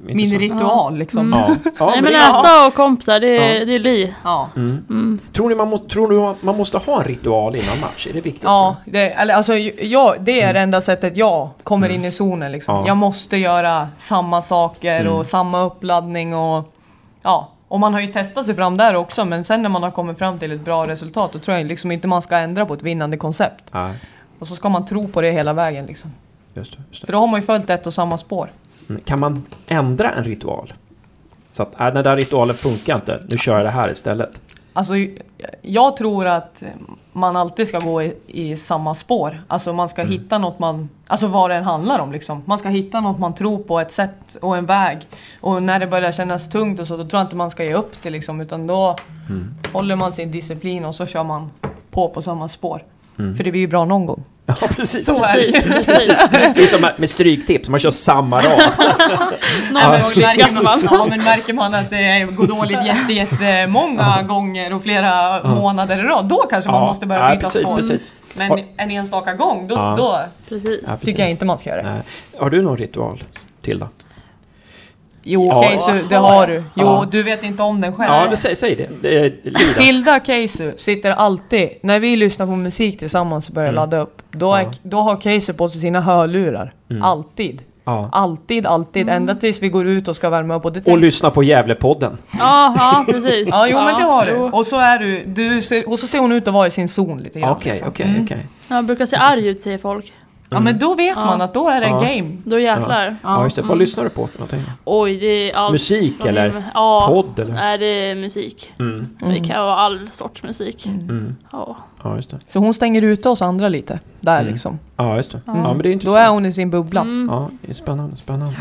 Ja. Mm. min ritual liksom. Ja. Ja, Nej men det- äta och kompisar, det är, Ja. det är li. Ja. Mm. Mm. Tror ni man, må, tror du att man måste ha en ritual innan match? Är det viktigt? Ja, det, eller, alltså, jag, det är Mm. det enda sättet jag kommer in i zonen. Liksom. Ja. Jag måste göra samma saker Mm. och samma uppladdning. Och, ja. och man har ju testat sig fram där också, men sen när man har kommit fram till ett bra resultat, då tror jag liksom inte man ska ändra på ett vinnande koncept. Ja. Och så ska man tro på det hela vägen liksom. Just det, just För det. då har man ju följt ett och samma spår. Mm. Kan man ändra en ritual? Så att, äh, den där ritualen funkar inte, nu kör jag det här istället. Alltså, jag tror att man alltid ska gå i, i samma spår. Alltså man ska hitta något man, alltså vad det än handlar om liksom. Man ska hitta något man tror på, ett sätt och en väg. Och när det börjar kännas tungt och så, då tror jag inte man ska ge upp det liksom. Utan då håller man sin disciplin och så kör man på på samma spår. För det blir ju bra någon gång. Ja, precis. Så är det. Precis, precis. Det är som med stryktips, man kör samma rad. Nej, men märker man, ja, men märker man att det går dåligt jätte, jätte många gånger och flera månader i rad, då kanske man Ja, måste börja ja, byta precis, spår. Men en enstaka gång, då, Ja. då. Ja, tycker jag inte man ska göra det. Har du någon ritual, Tilda? Jo, Ja. Keisu, det har du. Jo, Ja. du vet inte om den själv. Ja, det, säg, säg det. det. Tilda Keisu sitter alltid, när vi lyssnar på musik tillsammans och börjar Mm. ladda upp, då, är, Ja. då har Keisu på sig sina hörlurar. Mm. Alltid. Ja. Alltid, alltid. Ända tills vi går ut och ska värma upp. Och, det Och lyssna på Gävlepodden. Ja, ja precis. Ja, jo men det har du. Och så är du, du ser, och så ser hon ut att vara i sin zon lite grann. Okej, liksom. okej, Mm. okej. Jag brukar se arg ut säger folk. Ja men då vet Ja. man att då är det Ja. game. Då jäklar. Ja, just det. Vad lyssnar du på för någonting? Oj, det är allt. Musik eller Ja, Podd eller? Nej, det är musik. Mm. Det kan vara all sorts musik. Mm. Ja. Ja, just det. Så hon stänger ute oss andra lite. Där Mm. liksom. Ja, just det. Ja, Mm. men det är Då intressant. är hon i sin bubbla. Mm. Ja, det är spännande, spännande.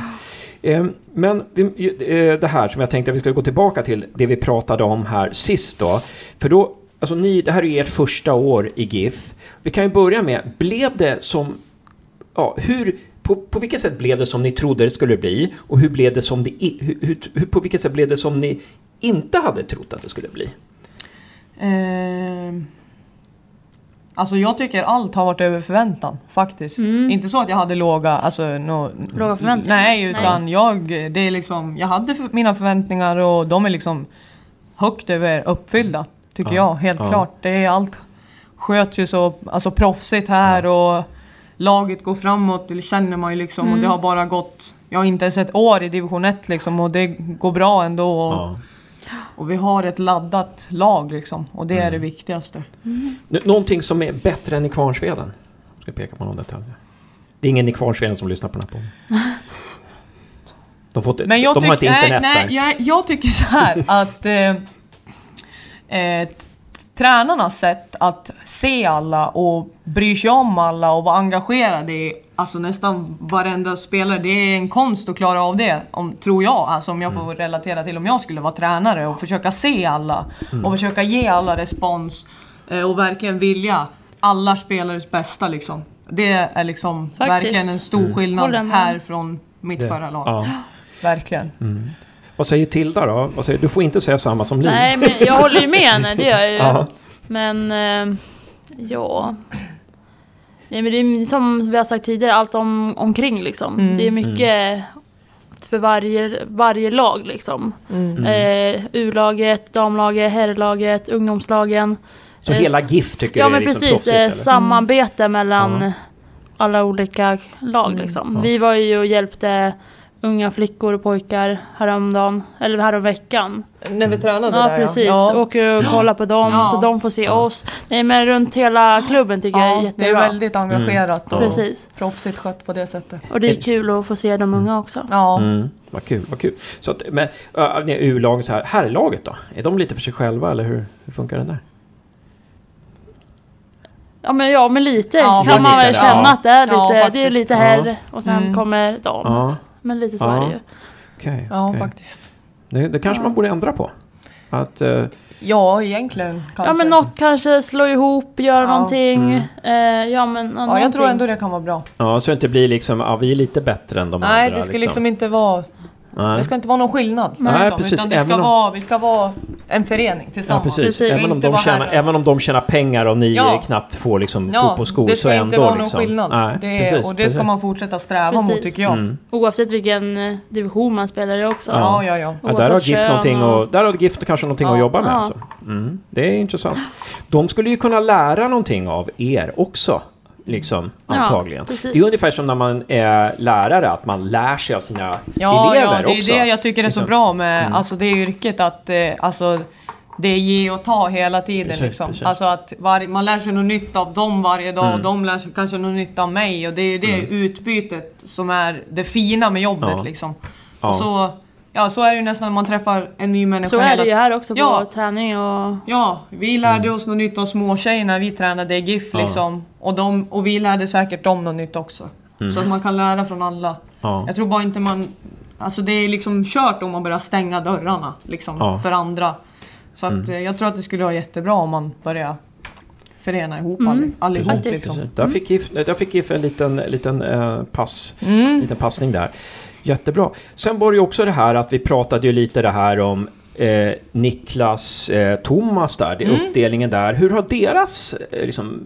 Eh, Men eh, det här som jag tänkte att vi skulle gå tillbaka till, det vi pratade om här sist då. För då, alltså ni, det här är ert första år i GIF. Vi kan ju börja med, blev det som, ja, hur, på, på vilket sätt blev det som ni trodde det skulle bli? Och hur blev det som det, hur, hur, på vilket sätt blev det som ni inte hade trott att det skulle bli? Ehm, Alltså jag tycker allt har varit över förväntan faktiskt. Mm. Inte så att jag hade låga, alltså, no, Låga förväntningar? Nej, utan jag, det är liksom, jag hade för, mina förväntningar och de är liksom högt över uppfyllda. Tycker Ja, jag, helt ja. klart. Det är allt sköts ju så alltså, proffsigt här och laget går framåt, det känner man ju liksom. Och det Mm. har bara gått, jag har inte ens ett år i division 1 liksom och det går bra ändå. Och, Ja. och vi har ett laddat lag liksom. Och det är det viktigaste. Nå- Någonting som är bättre än i Kvarnsveden? Jag ska peka på någon detalj. Det är ingen i Kvarnsveden som lyssnar på den här podden. De, får inte, Men jag de har inte tycker- internet nej, där. nej, jag, jag tycker så här att eh, eh, t- tränarnas sätt att se alla och bry sig om alla och vara engagerade i alltså nästan varenda spelare. Det är en konst att klara av det, om, tror jag. Alltså om jag Mm. får relatera till om jag skulle vara tränare och försöka se alla Mm. och försöka ge alla respons eh, och verkligen vilja alla spelares bästa liksom. Det är liksom Faktiskt. verkligen en stor skillnad Håller med. här från mitt Det- förra lag. Ja. Verkligen. Vad säger Tilda då? Vad säger, du får inte säga samma som Liv. Nej, men jag håller ju med henne, det gör jag ju. Ja. Men, eh, ja... Nej, men det är som vi har sagt tidigare, allt om, omkring liksom. Mm. Det är mycket för varje, varje lag liksom. Mm. Eh, U-laget, damlaget, herrlaget, ungdomslagen. Så Eh, hela GIF tycker Ja jag är men liksom precis, proffsigt, eh, eller? samarbete mellan Ja. alla olika lag liksom. Ja. Vi var ju och hjälpte unga flickor och pojkar häromdagen, eller häromveckan. När vi tränade Ja där precis, ja. åker och kollar på dem Ja. så de får se oss. Nej men runt hela klubben tycker jag är Ja, det är jättebra. väldigt engagerat Mm. och Precis. proffsigt skött på det sättet. Och det är kul att få se de unga också. Ja. Mm, vad kul, vad kul. Så att, men, uh, U-laget så här, herrlaget då? Är de lite för sig själva eller hur, hur funkar det där? Ja men ja, men lite Ja, kan man väl känna ja. att det är lite, Ja, det är lite Ja. herr och sen Mm. kommer dam. Ja, Men lite så Ja. är det ju. okej. Ja, okej. faktiskt. Det, det kanske man borde ändra på. Att, eh, Ja, egentligen kanske. Ja men något kanske slå ihop, göra Ja. någonting. Eh, ja men Ja, jag tror ändå det kan vara bra. ja, så det inte blir liksom, ja vi är lite bättre än de Nej, andra. det ska liksom inte vara... Nej. Det ska inte vara någon skillnad. Nej, liksom, precis. Utan det ska om- vara, vi ska vara en förening Ja, tillsammans. precis. Precis. Även, om de tjänar, här. även om de tjänar pengar och ni Ja. knappt får liksom Ja, fotbollsskor det så ska ändå inte vara någon liksom. skillnad. Nej, det är, precis, och det precis. ska man fortsätta sträva mot Precis. tycker jag. Mm. Oavsett vilken eh, division man spelar i också. Ja, ja, ja. Ja, där har GIF någonting och- där har GIF kanske någonting Ja. att jobba med Ja. alltså. mm, Det är intressant. De skulle ju kunna lära någonting av er också. Liksom, Ja, antagligen. precis. det är ungefär som när man är lärare, att man lär sig av sina Ja, elever ja, det är också. det jag tycker är så Liksom. bra med Mm. alltså, det yrket att eh, alltså, det är ge och ta hela tiden. Precis, liksom. precis. Alltså att var, man lär sig något nytt av dem varje dag Mm. och de lär sig kanske något nytt av mig. Och det är det utbytet som är det fina med jobbet. Ja. Liksom. Ja. Och så, ja, så är det ju nästan när man träffar en ny människa. Så är det ju här också på Ja. träning och... Ja, vi lärde oss något nytt av småtjejer när vi tränade i GIF Mm. Ja. liksom. Och, de, och vi lärde säkert dem något nytt också. Mm. Så att man kan lära från alla. Ja. Jag tror bara inte man... Alltså det är liksom kört om man börjar stänga dörrarna liksom, Ja. för andra. Så att eh, jag tror att det skulle vara jättebra om man börjar förena ihop all, allihop. Liksom. Precis. Där fick GIF, där fick GIF en liten, liten, eh, pass, Mm. liten passning där. Jättebra. Sen var det ju också det här att vi pratade ju lite det här om eh, Niklas, eh, Thomas där, det, Mm. uppdelningen där. Hur har deras eh, liksom,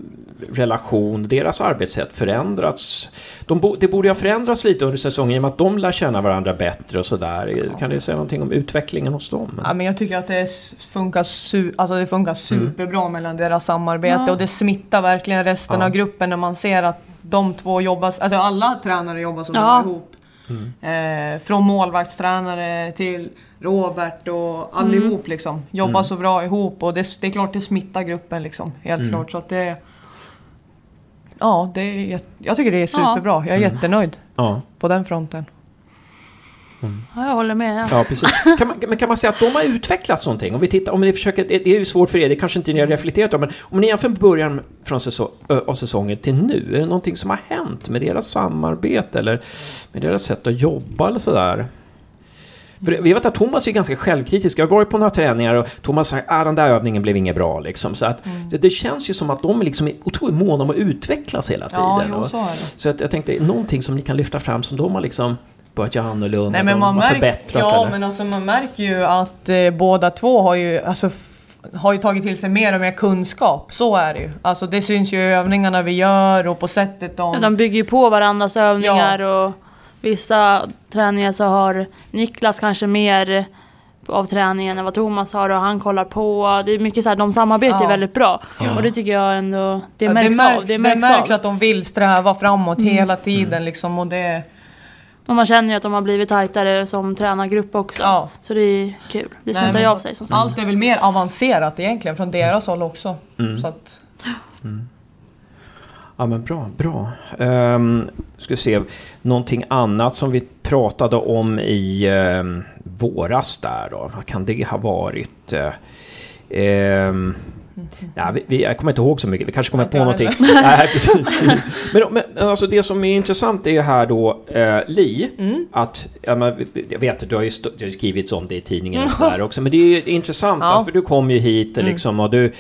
relation, deras arbetssätt förändrats? De bo, det borde ju ha förändrats lite under säsongen i och med att de lär känna varandra bättre och sådär. Kan du säga någonting om utvecklingen hos dem? Ja, men jag tycker att det funkar, su- alltså det funkar superbra mellan deras samarbete Ja. och det smittar verkligen resten Ja. av gruppen när man ser att de två jobbar, alltså alla tränare jobbar så bra Ja. Eh, från målvaktstränare till Robert och allihop liksom. Jobbar så bra ihop och det, det är klart det smittar gruppen liksom. Helt klart. Så att det... Ja, det är, jag tycker det är superbra. Jag är jättenöjd Ja, på den fronten. Ja, jag håller med. Ja. precis. Kan man, men kan man säga att de har utvecklats någonting? Om vi tittar, om ni försöker, det är ju svårt för er, det kanske inte ni har reflekterat om, men om ni jämför början från säsong, av säsongen till nu, är det någonting som har hänt med deras samarbete eller med deras sätt att jobba eller sådär? För vi vet att Thomas är ganska självkritisk. Jag har varit på några träningar och Thomas sagt att den där övningen blev inget bra. Liksom. Så att, det, det känns ju som att de är liksom otroligt måna om att utvecklas hela tiden. Ja, jo, så är så att jag tänkte, någonting som ni kan lyfta fram som de har liksom börjat göra annorlunda, Nej, men man har märker, förbättrat ja, eller? men alltså man märker ju att eh, båda två har ju, alltså, har ju tagit till sig mer och mer kunskap. Så är det ju. Alltså det syns ju i övningarna vi gör och på sättet de... Ja, de bygger ju på varandras övningar och vissa träningar så har Niklas kanske mer av träningen än vad Thomas har och han kollar på. Det är mycket så här, de samarbetar Ja. väldigt bra. Och det tycker jag ändå, det Ja, märks, det märks, av. Det märks, av. att de vill sträva framåt hela tiden liksom och det... Och man känner ju att de har blivit tajtare som tränargrupp också. Ja. Så det är kul. Det smittar ju av sig som sagt. Allt är väl mer avancerat egentligen från deras håll också. Mm. Så att, Ja men bra, bra. Um, ska se, någonting annat som vi pratade om i um, våras där då, vad kan det ha varit? Uh, ehm, nej, vi, vi, jag kommer inte ihåg så mycket, vi kanske kommer på någonting. Nej, men, men alltså det som är intressant är ju här då, eh, Li, Mm. att, jag vet att du har ju, du har ju skrivit om det i tidningen och sådär också, men det är ju intressant, Ja. Mm. alltså, för du kom ju hit liksom, och du,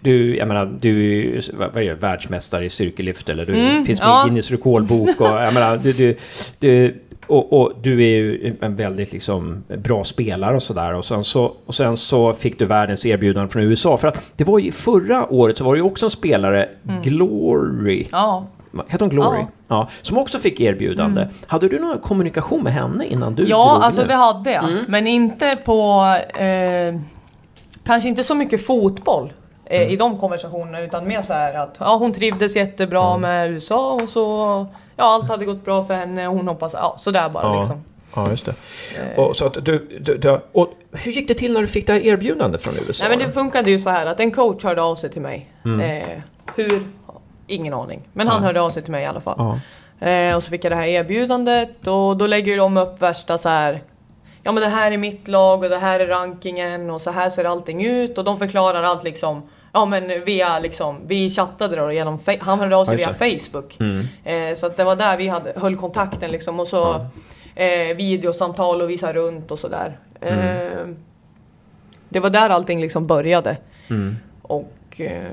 du, jag menar, du är ju, vad är det, världsmästare i styrkelyft eller du Mm, finns med ja. i Guinness rekordbok och jag menar, du, du, du och, och du är ju en väldigt liksom bra spelare och sådär. Och sen så, och sen så fick du världens erbjudande från USA. För att det var ju förra året så var det ju också en spelare, Glory. Mm. ja. Heter hon Glory? Ja. Ja. Som också fick erbjudande. Hade du någon kommunikation med henne innan du Ja, drog alltså nu? det hade jag. Mm. Men inte på... Eh, kanske inte så mycket fotboll Mm. i de konversationerna utan mer så här att ja, hon trivdes jättebra Mm. med USA och så... Ja, allt hade gått bra för henne och hon hoppas... Ja, sådär bara Ja. liksom. Ja, just det. Eh, Och, så att du, du, du, och hur gick det till när du fick det här erbjudandet från USA? Nej men det funkade ju så här att en coach hörde av sig till mig. Mm. Eh, hur? Ingen aning. Men han Ja. hörde av sig till mig i alla fall. Ja. Eh, och så fick jag det här erbjudandet och då lägger de upp värsta så här. Ja men det här är mitt lag och det här är rankingen och så här ser allting ut och de förklarar allt liksom. Ja men via liksom, vi chattade då genom, han hörde av sig Ja, via Facebook. Mm. Eh, så att det var där vi hade, höll kontakten liksom och så eh, videosamtal och visa runt och sådär. Eh, det var där allting liksom började. Mm. Och eh,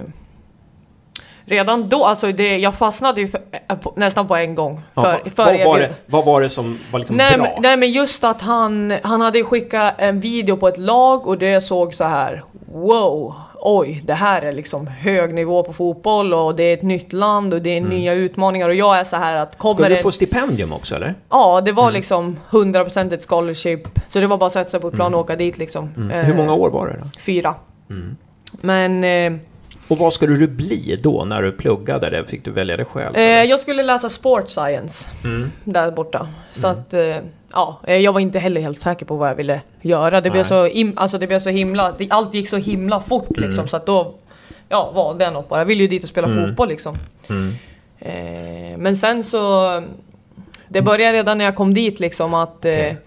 redan då, alltså det, jag fastnade ju för, eh, nästan på en gång. Ja, För, vad, för vad, var det, vad var det som var liksom Nej, bra? men, nej men just att han, han hade skickat en video på ett lag och det såg så här wow, oj, det här är liksom hög nivå på fotboll och det är ett nytt land och det är nya utmaningar och jag är så här att kommer Ska du få stipendium också eller? Ja, det var liksom 100% ett scholarship. Så det var bara att sätta sig på ett plan och åka dit liksom. Eh, Hur många år var det då? Fyra. Men eh, Och vad skulle du bli då när du pluggade det? Fick du välja det själv? eh, jag skulle läsa sport science Mm. där borta. Så att, eh, ja, eh, jag var inte heller helt säker på vad jag ville göra. Det blev så, im, alltså det blev så himla, det, allt gick så himla fort Mm. liksom så att då ja, valde jag något bara. Jag ville ju dit och spela Mm. fotboll liksom. Mm. Eh, men sen så... Det började redan när jag kom dit liksom att... Eh, Okej.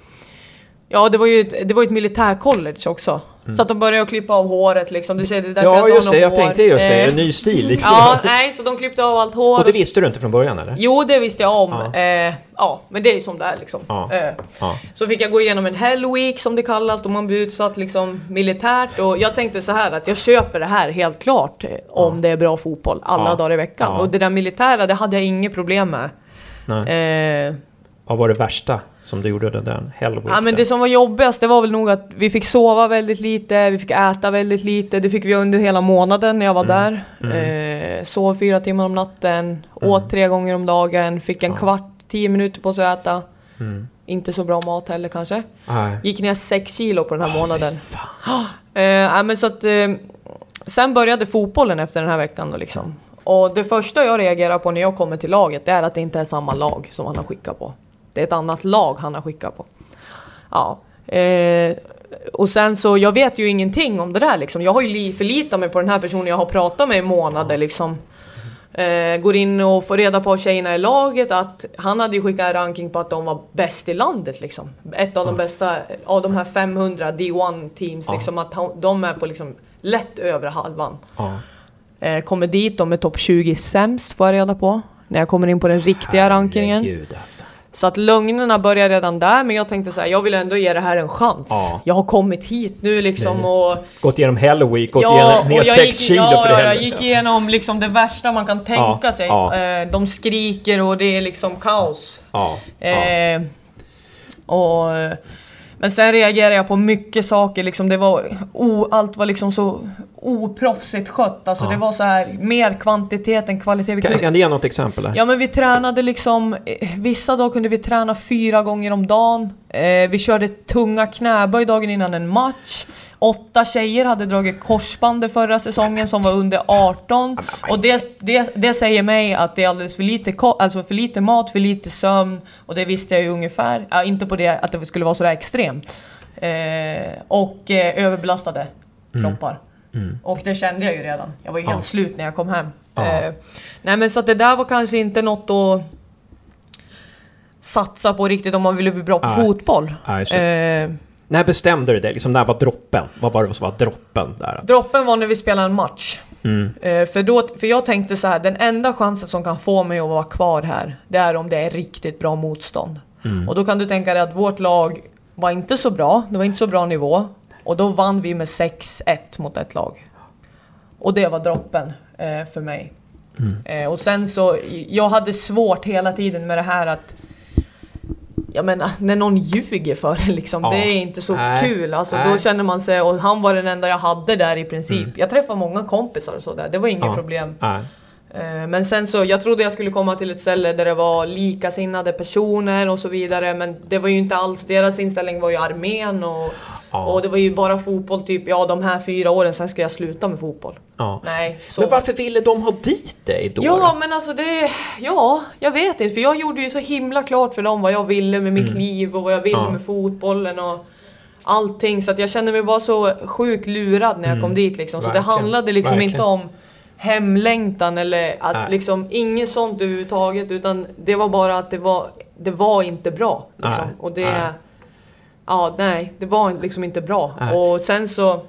Ja, det var ju ett, det var ju ett militärcollege också. Så att de började att klippa av håret liksom. Du ser, det är därför jag Mm. Ja, har just det. Jag hår. tänkte just det. Eh, En ny stil liksom. Ja, nej, så de klippte av allt hår. Och det visste du inte från början eller? Jo, det visste jag om. Ja. Eh, ja men det är ju som det är liksom. Ja. Eh, Ja. så fick jag gå igenom en Hell Week som det kallas, då man blir utsatt liksom militärt. Och jag tänkte så här att jag köper det här helt klart eh, om det är bra fotboll alla dagar i veckan. Och det där militära, det hade jag inget problem med. Nej. Eh, Vad var det värsta som du gjorde den där Hellweek? ja, men det som var jobbigast det var väl nog att vi fick sova väldigt lite, vi fick äta väldigt lite. Det fick vi under hela månaden när jag var Mm. där. Eh, sov fyra timmar om natten, åt tre gånger om dagen, fick en Ja. kvart, tio minuter på sig att äta. Mm. Inte så bra mat heller kanske. Nej. Gick ner 6 kilo på den här månaden. Eh, ja, men så att, eh, sen började fotbollen efter den här veckan då liksom. Och det första jag reagerar på när jag kommer till laget, det är att det inte är samma lag som han har skickat på. Det är ett annat lag han har skickat på. Ja. Eh, och sen så, jag vet ju ingenting om det där liksom. Jag har ju li- förlitat mig på den här personen jag har pratat med i månader liksom. Eh, går in och får reda på tjejerna i laget att han hade ju skickat en ranking på att de var bäst i landet liksom. Ett av de bästa av de här 500 D1 teams Ja. liksom. Att de är på liksom lätt övre halvan. Ja. Eh, kommer dit, de är topp 20 sämst får jag reda på. När jag kommer in på den riktiga rankingen. Herregud, alltså. Så att lögnerna börjar redan där, men jag tänkte så här, jag vill ändå ge det här en chans. Ja. Jag har kommit hit nu liksom Nej. och... Gått igenom Hellweek, gått Ja, igenom ner och jag 6 gick, kilo ja, för ja, det jag helvete. gick igenom liksom det värsta man kan tänka Ja, sig. ja. Eh, de skriker och det är liksom kaos. Ja, ja. Eh, och, men sen reagerade jag på mycket saker, liksom det var, o, allt var liksom så oproffsigt skött. Alltså Ja. det var så här mer kvantitet än kvalitet. Vi Kan, kan du ge något exempel? Där? Ja men vi tränade liksom, eh, vissa dagar kunde vi träna fyra gånger om dagen. Eh, vi körde tunga knäböj dagen innan en match. Åtta tjejer hade dragit korsband förra säsongen som var under 18. Och det, det, det säger mig att det är alldeles för lite, alltså för lite mat, för lite sömn. Och det visste jag ju ungefär. Ja, inte på det att det skulle vara sådär extremt. Eh, och eh, överbelastade kroppar. Mm. Och det kände jag ju redan. Jag var ju helt Ja. slut när jag kom hem. Ja. Eh, nej men så att det där var kanske inte något att satsa på riktigt om man ville bli bra på Nej. fotboll. Nej, så, Eh, När bestämde du det? Liksom, när var droppen? Vad var det som var droppen där? droppen var när vi spelade en match. Mm. Eh, för, då, för jag tänkte så här, den enda chansen som kan få mig att vara kvar här, det är om det är riktigt bra motstånd. Mm. Och då kan du tänka dig att vårt lag var inte så bra, det var inte så bra nivå. Och då vann vi med 6-1 mot ett lag. Och det var droppen eh, för mig. Mm. Eh, och sen så, jag hade svårt hela tiden med det här att jag menar, när någon ljuger för en liksom, Ja. det är inte så Nej. kul. Alltså, Nej. då känner man sig, och han var den enda jag hade där i princip. Mm. Jag träffade många kompisar och sådär, det var inget Ja. problem. Nej. Eh, Men sen så, jag trodde jag skulle komma till ett ställe där det var likasinnade personer och så vidare. Men det var ju inte alls, deras inställning var ju armén och, Ja. och det var ju bara fotboll typ, ja de här fyra åren, sen ska jag sluta med fotboll. Ja. Nej, så... Men varför ville de ha dit dig då? Ja men alltså det, ja jag vet inte för jag gjorde ju så himla klart för dem vad jag ville med mitt liv och vad jag ville Mm. Ja. med fotbollen och allting så att jag kände mig bara så sjukt lurad när jag Mm. kom dit liksom. Så Verkligen. det handlade liksom Verkligen. inte om hemlängtan eller att Nej. liksom inget sånt överhuvudtaget utan det var bara att det var, det var inte bra. Liksom. Nej. Och det, Nej. ja nej det var liksom inte bra. Nej. Och sen så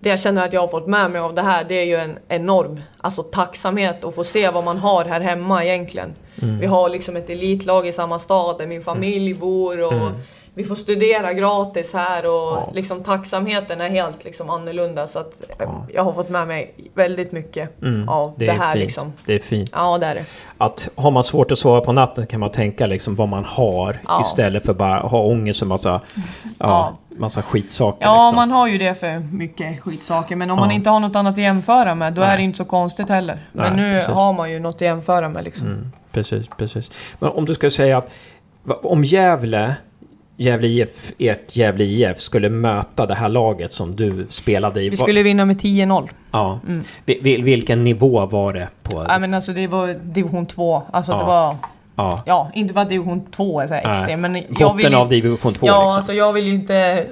det jag känner att jag har fått med mig av det här det är ju en enorm alltså, tacksamhet att få se vad man har här hemma egentligen. Mm. Vi har liksom ett elitlag i samma stad där min familj bor och Mm. Vi får studera gratis här och Ja. liksom tacksamheten är helt liksom annorlunda så att Ja. jag har fått med mig väldigt mycket Mm. av det, är här fint. liksom. Det är fint. Ja det är det. Att har man svårt att sova på natten kan man tänka liksom vad man har Ja. istället för bara ha ångest för massa, ja, Ja. massa skitsaker. Ja, liksom. man har ju det för mycket skitsaker. Men om Ja. man inte har något annat att jämföra med, då Nej. är det inte så konstigt heller. Men Nej, nu precis. har man ju något att jämföra med liksom. Mm, precis, precis. Men om du skulle säga att om Gävle, Gävle IF, ert Gävle IF skulle möta det här laget som du spelade i. Vi skulle vinna med 10-0. ja. Mm. Vi- vil- vilken nivå var det på? Nej men alltså det var division 2. Alltså Ja. det var... Ja. Ja, inte för att division 2 är så här Nej. extrem, men jag Botten vill av division 2 Ja, liksom. alltså jag vill ju inte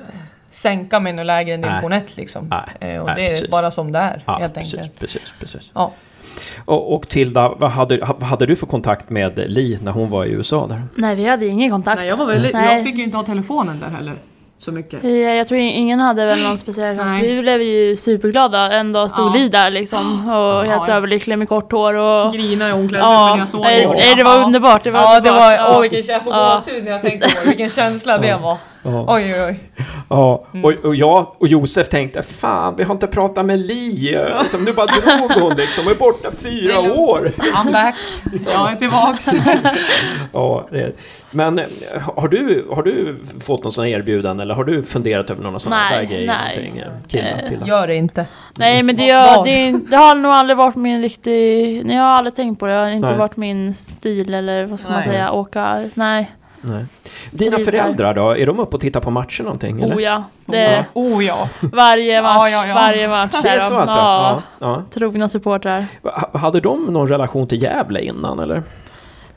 sänka mig något lägre än division 1 liksom. Nej, Eh, och nej, det är precis. bara som det är, ja, helt precis, enkelt. precis, precis. Ja. Och, och Tilda, vad hade, ha- hade du för kontakt med Li när hon var i USA där? Nej, vi hade ingen kontakt. Nej, jag, var väldigt, Nej. jag fick ju inte ha telefonen där heller. Så mycket. Vi, jag tror ingen hade väl någon speciell chans. Nej. Vi blev ju superglada. En dag stod Ja. Li där liksom. Och helt ja. överlycklig med kort hår och... Grina i omklädningsrummet när Ja, jag såg nej, det. det var underbart. Det var Ja, det underbart. var... Åh, vilken jag får Ja. gåshud när jag tänkte på det. Vilken känsla det var. Ja. Oj, oj, oj. Ja, Mm. och, och jag och Josef tänkte fan, vi har inte pratat med Li. Som nu bara drog hon liksom, är borta fyra år. I'm back. Jag är tillbaks. Ja, men eh, har du, har du fått någon sån erbjudande eller har du funderat över några sådana Nej, där grejer? nej. Någonting, eh, Eh? Gör det inte. Nej men det, Var? det, det har nog aldrig varit min riktig... Jag har aldrig tänkt på det. Det har inte Nej. varit min stil eller vad ska man Nej. säga, åka... Nej. Nej. Dina här. föräldrar då? Är de uppe och tittar på matcher någonting? Eller? Oh ja. Det, Oh ja. varje match, Ja, ja, ja. varje match Det är så alltså? Ja, Ja. Trogna supportrar. Ha- Hade de någon relation till Gävle innan eller?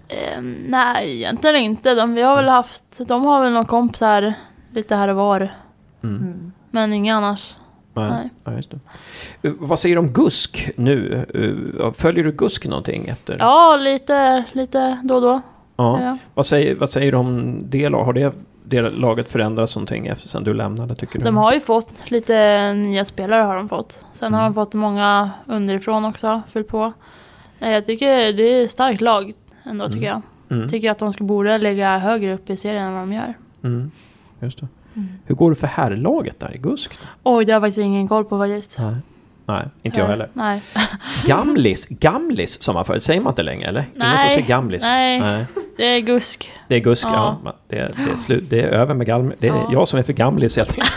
Eh, nej, egentligen inte. De, vi har väl haft... De har väl någon kompis här lite här och var. Mm. Men inga annars. Nej. Nej. Ja. Eh, Vad säger du om GUSK nu? Eh, Följer du GUSK någonting efter? Ja, lite, lite då och då. Ja. Ja. Vad, säger, vad säger du om det? lag? Har det, det laget förändrats någonting efter sen du lämnade tycker du? De har ju fått lite nya spelare har de fått. Sen har Mm. de fått många underifrån också, fyllt på. Nej, Jag tycker det är ett starkt lag ändå tycker jag. Mm. Tycker att de ska borde lägga högre upp i serien än vad de gör. Mm. Just det. Hur går det för herrlaget där i GUSK? Oj, det har jag faktiskt ingen koll på faktiskt. Nej. Nej, inte jag heller. Nej. Gamlis, Gamlis som man förut, säger man inte längre eller? Ingen som Nej. säger Gamlis? Nej. Det är GUSK. Det är Gusk, ja. Ja. Det, det, är slut, det är över med Gamlis. Det är Ja. jag som är för Gamlis helt enkelt.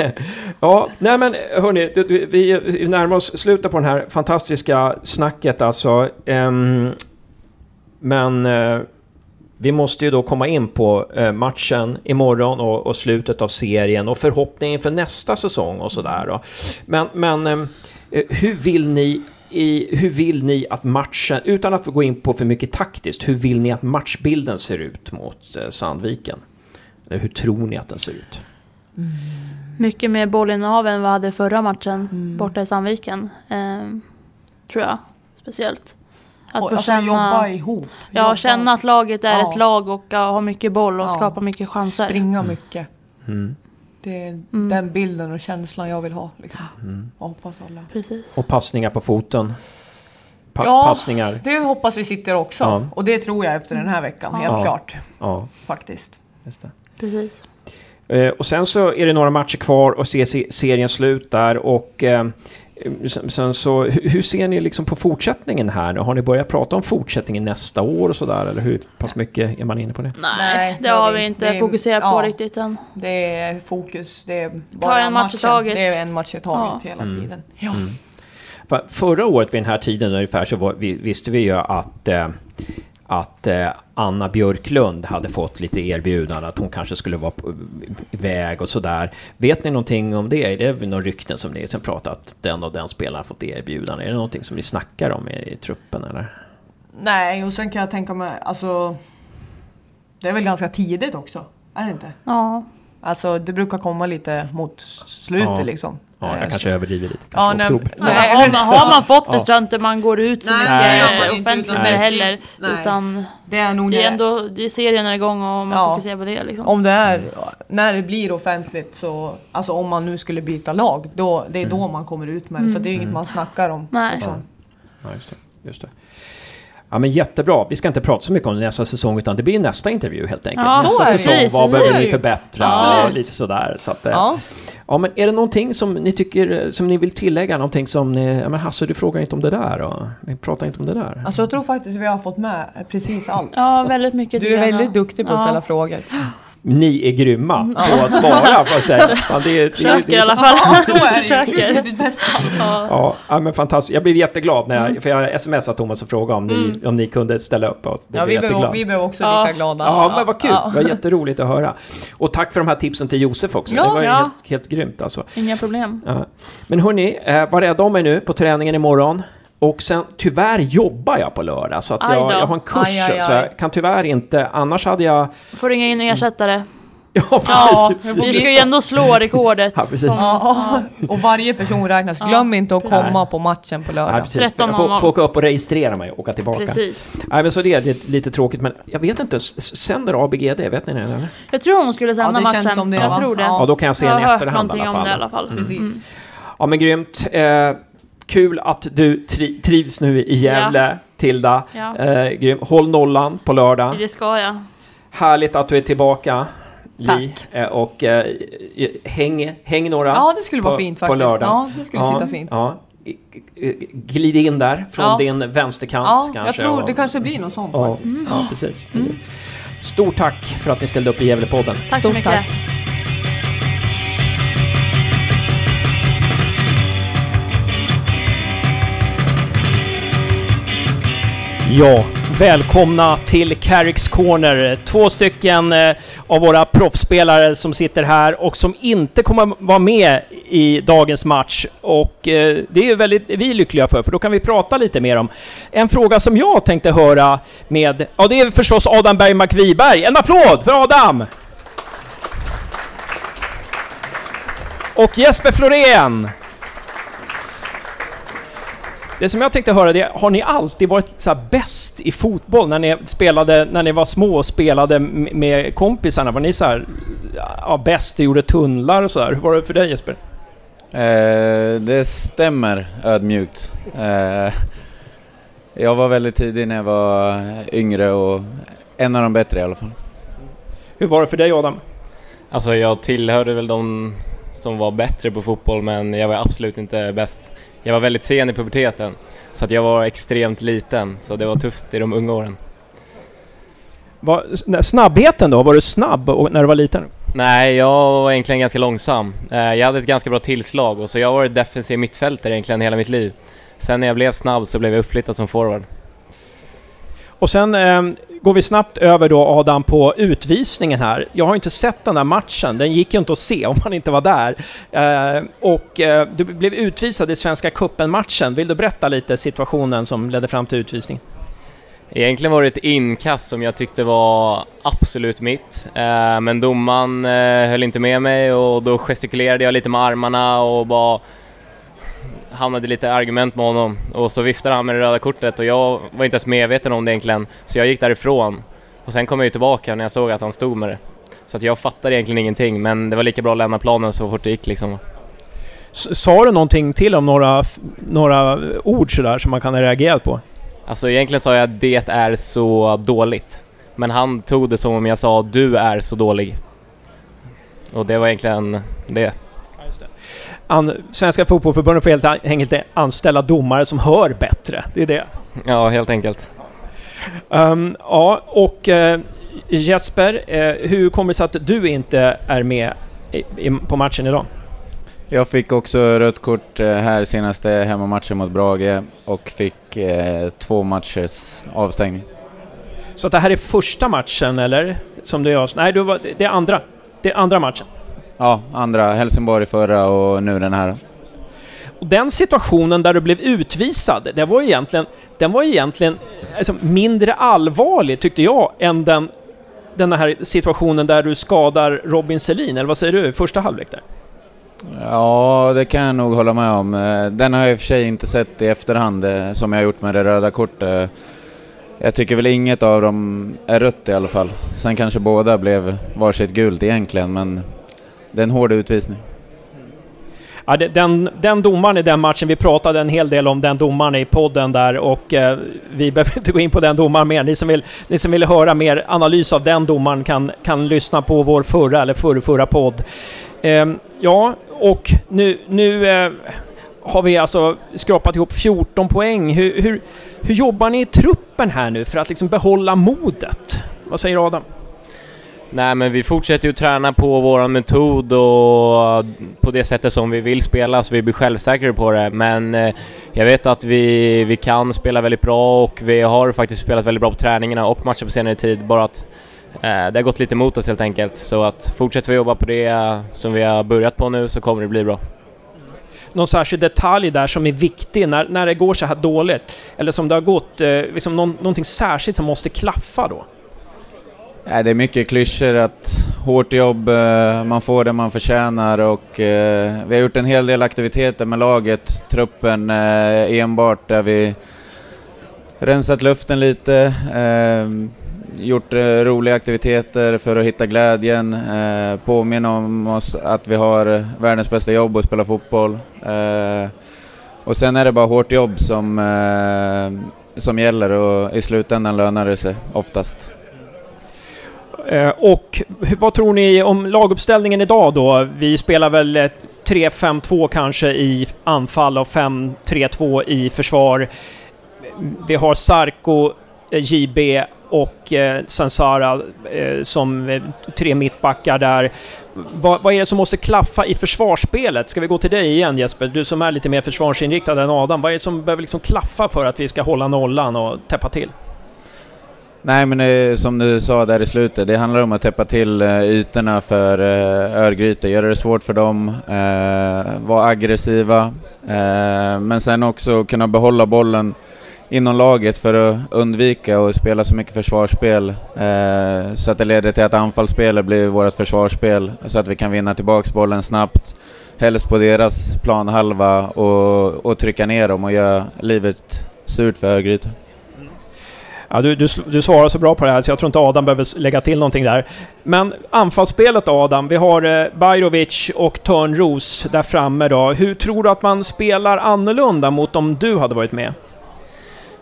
ja, nej men hörni, vi, närmar oss slutet på den här fantastiska snacket alltså. Ehm, men eh, vi måste ju då komma in på eh, matchen imorgon och, och slutet av serien och förhoppningen för nästa säsong och sådär. Men, men eh, hur vill ni i, hur vill ni att matchen, utan att gå in på för mycket taktiskt, hur vill ni att matchbilden ser ut mot eh, Sandviken? Eller hur tror ni att den ser ut? Mycket mer bollinnehav än vad hade förra matchen Mm. borta i Sandviken. Ehm, tror jag. Speciellt. Att Och, få alltså, känna... jobba ihop. Ja, Jobba- känna att laget är Ja. ett lag och ha mycket boll och Ja. skapa mycket chanser. Springa mycket. Mm. Det är Mm. den bilden och känslan jag vill ha. Liksom. Mm. Och hoppas alla. Precis. Och passningar på foten. Pa- Ja. Passningar. Det hoppas vi sitter också. Ja. Och det tror jag efter den här veckan, Ja. helt Ja. klart. Ja, Faktiskt. just det. Precis. Eh, och sen så är det några matcher kvar och se- serien slut där och eh, sen, sen så, hur, ser ni liksom på fortsättningen här? Har ni börjat prata om fortsättningen nästa år och sådär eller hur pass mycket är man inne på det? Nej, det det har vi inte är- fokuserat på ja. riktigt än. Det är fokus. Det är bara en match i taget. Det är en match i taget Ja. hela Mm. tiden. Ja. För förra året vid den här tiden ungefär så var, vi, visste vi ju att, eh, att eh, Anna Björklund hade fått lite erbjudande att hon kanske skulle vara på väg och sådär. Vet ni någonting om det? Är det någon rykten som ni som pratar att den och den spelaren har fått erbjudande? Är det någonting som ni snackar om i, i truppen eller? Nej, och sen kan jag tänka mig, alltså... Det är väl ganska tidigt också? Är det inte? Ja, Alltså det brukar komma lite mot slutet Ja. liksom. Ja, Eh, jag kanske så- överdriver lite. Ja, Kanske nej, oktober. nej, har, man, har man fått det Ja. så tror jag inte man går ut så Nej, mycket nej, eh, offentligt med det nej. heller. Nej. Utan Det är nog det är ändå det är serien är igång och man Ja. fokuserar på det liksom. Om det är, när det blir offentligt så, alltså om man nu skulle byta lag, då, det är då man kommer ut med det. Så det är inget man snackar om. Nej. Liksom. Ja, just det. Just det. Ja men jättebra. Vi ska inte prata så mycket om nästa säsong utan det blir nästa intervju helt enkelt. Ja, nästa säsong, Precis, vad behöver ni förbättra Ja. och lite sådär. Så att, eh, Ja. Ja, men är det någonting som ni tycker, som ni vill tillägga? Någonting som ni, ja men Hasse du frågar inte om det där och vi pratar inte om det där. Alltså jag tror faktiskt vi har fått med precis allt. Ja, väldigt mycket Du är väldigt duktig på att Ja. ställa frågor. Ni är grymma på att svara på sig. Ja, det, är- det, Försöker det i alla fall. Så är. Försöker. Det är sitt bästa. Ja. ja, ja, men fantastiskt. Jag blev jätteglad när jag, Mm. för jag smsade Thomas och frågade om, ni, om ni kunde ställa upp. Och Ja, vi blev, vi blev också Ja. lika glada. Ja, men vad kul! Ja. Det var jätteroligt att höra. Och tack för de här tipsen till Josef också. Ja, det var ju ja. helt, helt grymt alltså. Inga problem. Ja. Men hörni, eh, var rädda om er nu på träningen imorgon. Och sen tyvärr jobbar jag på lördag så att jag, jag har en kurs Aj, aj, så aj. jag kan tyvärr inte, annars hade jag... Får ringa in ersättare. Ja precis! Ja, vi ska ju ändå slå rekordet. Ja, precis. Ja, och varje person räknas. Glöm inte att komma på matchen på lördag. precis. 13.00. Jag får, får åka upp och registrera mig och åka tillbaka. Precis. Nej, men så det är, det är lite tråkigt, men jag vet inte, sänder ABGD, vet ni det eller? Jag tror hon skulle sända Ja, det känns matchen. som det, jag va? tror det. Ja. Ja, då kan jag se jag en hört efterhand i någonting alla om fall. det i alla fall. Precis. Ja, men grymt. Eh, kul att du tri trivs nu i Gävle, Tilda. Ja. Eh. Håll nollan på lördag. Det ska jag. Härligt att du är tillbaka, Li. Tack. Eh, och eh, häng, häng några Ja, det skulle vara på- fint på faktiskt. lördag. Ja, det skulle sitta fint. Ja. Glid in där från Ja. din vänsterkant Ja, kanske. jag tror det kanske blir något sånt Ja, faktiskt. ja precis. Stort tack för att ni ställde upp i Gävlepodden. Tack så Stort mycket. tack. Ja, välkomna till Carricks Corner. Två stycken eh, av våra proffsspelare som sitter här och som inte kommer vara med i dagens match. Och eh, det är väldigt, vi är lyckliga för, för då kan vi prata lite mer om en fråga som jag tänkte höra med, ja det är förstås Adam Bergmark Wiberg. En applåd för Adam! Och Jesper Florén! Det som jag tänkte höra det är, har ni alltid varit så här bäst i fotboll när ni spelade, när ni var små och spelade med kompisarna? Var ni så här, ja, bäst och gjorde tunnlar och så där? Hur var det för dig Jesper? Eh, det stämmer ödmjukt. Eh, jag var väldigt tidig när jag var yngre och en av de bättre i alla fall. Hur var det för dig Adam? Alltså jag tillhörde väl de som var bättre på fotboll men jag var absolut inte bäst. Jag var väldigt sen i puberteten så att jag var extremt liten så det var tufft i de unga åren. Var, snabbheten då? Var du snabb när du var liten? Nej, jag var egentligen ganska långsam. Eh, Jag hade ett ganska bra tillslag och så jag har varit defensiv mittfältare egentligen hela mitt liv. Sen när jag blev snabb så blev jag uppflyttad som forward. Och sen eh, går vi snabbt över då Adam på utvisningen här. Jag har inte sett den där matchen, den gick ju inte att se om man inte var där. Eh, och eh, du blev utvisad i Svenska Cupen-matchen. Vill du berätta lite situationen som ledde fram till utvisningen? Egentligen var det ett inkast som jag tyckte var absolut mitt. Eh, Men domaren eh, höll inte med mig och då gestikulerade jag lite med armarna och bara hamnade lite argument med honom. Och så viftade han med det röda kortet och jag var inte ens medveten om det egentligen. Så jag gick därifrån. Och sen kom jag ju tillbaka när jag såg att han stod med det. Så att jag fattade egentligen ingenting men det var lika bra att lämna planen så fort det gick liksom. Sa du någonting till om några, några ord sådär som man kan ha reagerat på? Alltså egentligen sa jag det är så dåligt. Men han tog det som om jag sa du är så dålig. Och det var egentligen det. An, Svenska Fotbollförbundet får helt enkelt anställa domare som hör bättre. Det är det. Ja, helt enkelt. Ehm, ja, och eh, Jesper, eh, hur kommer det sig att du inte är med i, i, på matchen idag? Jag fick också rött kort eh, här senaste hemmamatchen mot Brage och fick eh, två matchers avstängning. Så att det här är första matchen, eller? Som du gör? Nej, du var, det är andra. Det är andra matchen. Ja, andra Helsingborg förra och nu den här. Och den situationen där du blev utvisad, det var egentligen, den var egentligen alltså, mindre allvarlig, tyckte jag, än den, den här situationen där du skadar Robin Selin, eller vad säger du? Första halvlek där. Ja, det kan jag nog hålla med om. Den har jag i och för sig inte sett i efterhand eh, som jag har gjort med det röda kortet. Jag tycker väl inget av dem är rött i alla fall. Sen kanske båda blev varsitt gult egentligen, men det är en hård utvisning. Ja, den, den domaren i den matchen, vi pratade en hel del om den domaren i podden där och eh, vi behöver inte gå in på den domaren mer. Ni som vill, ni som vill höra mer analys av den domaren kan, kan lyssna på vår förra eller förra, förra podd. Eh, ja, och nu, nu eh, har vi alltså skrapat ihop 14 poäng. Hur, hur, hur jobbar ni i truppen här nu för att liksom behålla modet? Vad säger Adam? Nej men vi fortsätter ju träna på våran metod och eh, på det sättet som vi vill spela så vi blir självsäkrare på det. Men eh, jag vet att vi, vi kan spela väldigt bra och vi har faktiskt spelat väldigt bra på träningarna och matcher på senare tid. Bara att eh, det har gått lite emot oss helt enkelt. Så att fortsätter vi jobba på det eh, som vi har börjat på nu så kommer det bli bra. någon särskild detalj där som är viktig när, när det går så här dåligt? Eller som det har gått, eh, liksom någon, någonting särskilt som måste klaffa då? Ja, det är mycket klyschor att hårt jobb, eh, man får det man förtjänar och eh, vi har gjort en hel del aktiviteter med laget, truppen eh, enbart där vi rensat luften lite, gjort roliga aktiviteter för att hitta glädjen, påminna om oss att vi har världens bästa jobb och spela fotboll. Och sen är det bara hårt jobb som, som gäller och i slutändan lönar det sig oftast. Eh, och vad tror ni om laguppställningen idag då? Vi spelar väl 3-5-2 kanske i anfall och 5-3-2 i försvar. Vi har Sarko, eh, JB och eh, Sansara som tre mittbackar där. Vad, vad är det som måste klaffa i försvarsspelet? Ska vi gå till dig igen Jesper? Du som är lite mer försvarsinriktad än Adam. Vad är det som behöver liksom klaffa för att vi ska hålla nollan och täppa till? Nej men det, som du sa där i slutet, det handlar om att täppa till eh, ytorna för eh, Örgryte, göra det svårt för dem, eh, vara aggressiva, eh, men sen också kunna behålla bollen inom laget för att undvika att spela så mycket försvarsspel eh, så att det leder till att anfallsspelet blir vårt försvarsspel så att vi kan vinna tillbaks bollen snabbt, helst på deras planhalva och, och trycka ner dem och göra livet surt för Örgryte. Ja, du, du, du svarar så bra på det här så jag tror inte Adam behöver lägga till någonting där. Men anfallsspelet då, Adam, vi har eh, Bajrovic och Törnros där framme då. Hur tror du att man spelar annorlunda mot om du hade varit med?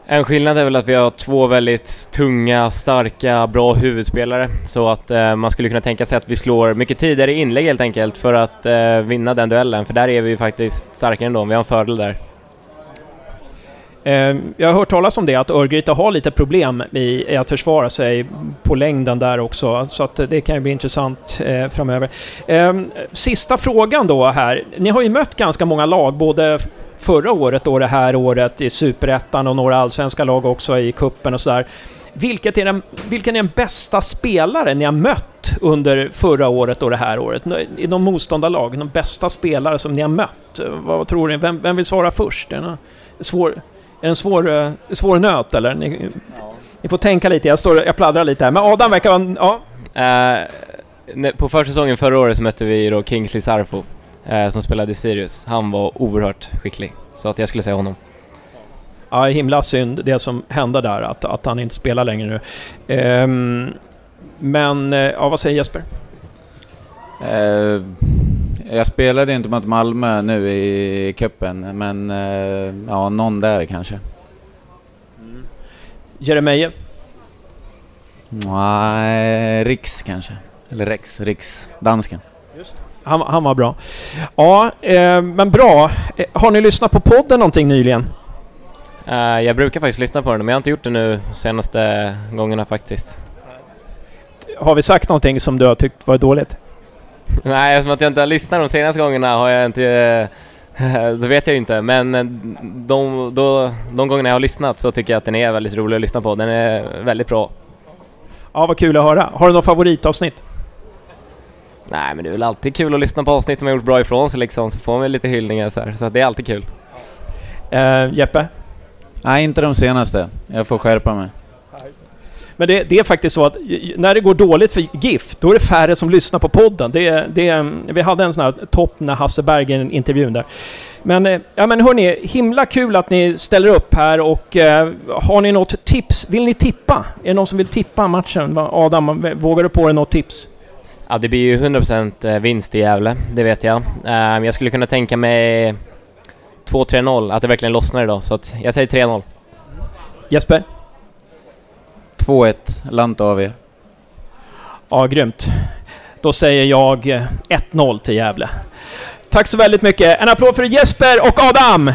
En skillnad är väl att vi har två väldigt tunga, starka, bra huvudspelare. Så att eh, man skulle kunna tänka sig att vi slår mycket tidigare inlägg helt enkelt för att eh, vinna den duellen. För där är vi ju faktiskt starkare ändå, vi har en fördel där. Ehm, jag har hört talas om det, att Örgryte har lite problem i, att försvara sig på längden där också. Så att det kan ju bli intressant eh, framöver. Ehm, sista frågan då här. Ni har ju mött ganska många lag, både förra året och det här året i Superettan och några allsvenska lag också i kuppen och sådär. Vilket är den, vilken är den bästa spelare ni har mött under förra året och det här året? I de motståndarlag, de bästa spelare som ni har mött? Vad tror ni? Vem, vem vill svara först? Det är svår, en svår, eh, svår nöt eller? Ni, ni får tänka lite, jag, står, jag pladdrar lite här. Men Adam verkar vara... Ja, ne- på försäsongen förra året så mötte vi då Kingsley Sarfo eh, som spelade i Sirius. Han var oerhört skicklig. Så att jag skulle säga honom. ja, himla synd det som hände där, att, att han inte spelar längre nu. Ehm, men, ja vad säger Jesper? Eh, jag spelade inte mot Malmö nu i cupen, men eh, ja, någon där kanske. Jeremejeff? Nej, Riks kanske. Eller Rex, Riks, dansken. Han, han var bra. Ja, eh, men bra. Eh, har ni lyssnat på podden någonting nyligen? Eh, jag brukar faktiskt lyssna på den, men jag har inte gjort det nu senaste gångerna faktiskt. Har vi sagt någonting som du har tyckt var dåligt? Nej, eftersom att jag inte har lyssnat de senaste gångerna har jag inte... eh, det vet jag inte, men eh, de, då, de gångerna jag har lyssnat så tycker jag att den är väldigt rolig att lyssna på. Den är väldigt bra. Ja, vad kul att höra. Har du något favoritavsnitt? Nej, men det är väl alltid kul att lyssna på avsnitt som har gjort bra ifrån sig liksom, så får man lite hyllningar så här. Så det är alltid kul. Eh, Jeppe? Nej, inte de senaste. Jag får skärpa mig. Men det, det är faktiskt så att när det går dåligt för GIF, då är det färre som lyssnar på podden. Det, det, vi hade en sån här topp när Hasse Bergen-intervjun där. Men, eh, ja men hörni, himla kul att ni ställer upp här och eh, har ni något tips? Vill ni tippa? Är det någon som vill tippa matchen? Adam, vågar du på dig något tips? Ja, det blir ju 100% vinst i Gävle, det vet jag. Eh, jag skulle kunna tänka mig 2-3-0, att det verkligen lossnar idag. Så jag säger 3-0. Jesper? 2-1, lant av er. Ja, grymt. Då säger jag eh, 1-0 till Gävle. Tack så väldigt mycket. En applåd för Jesper och Adam!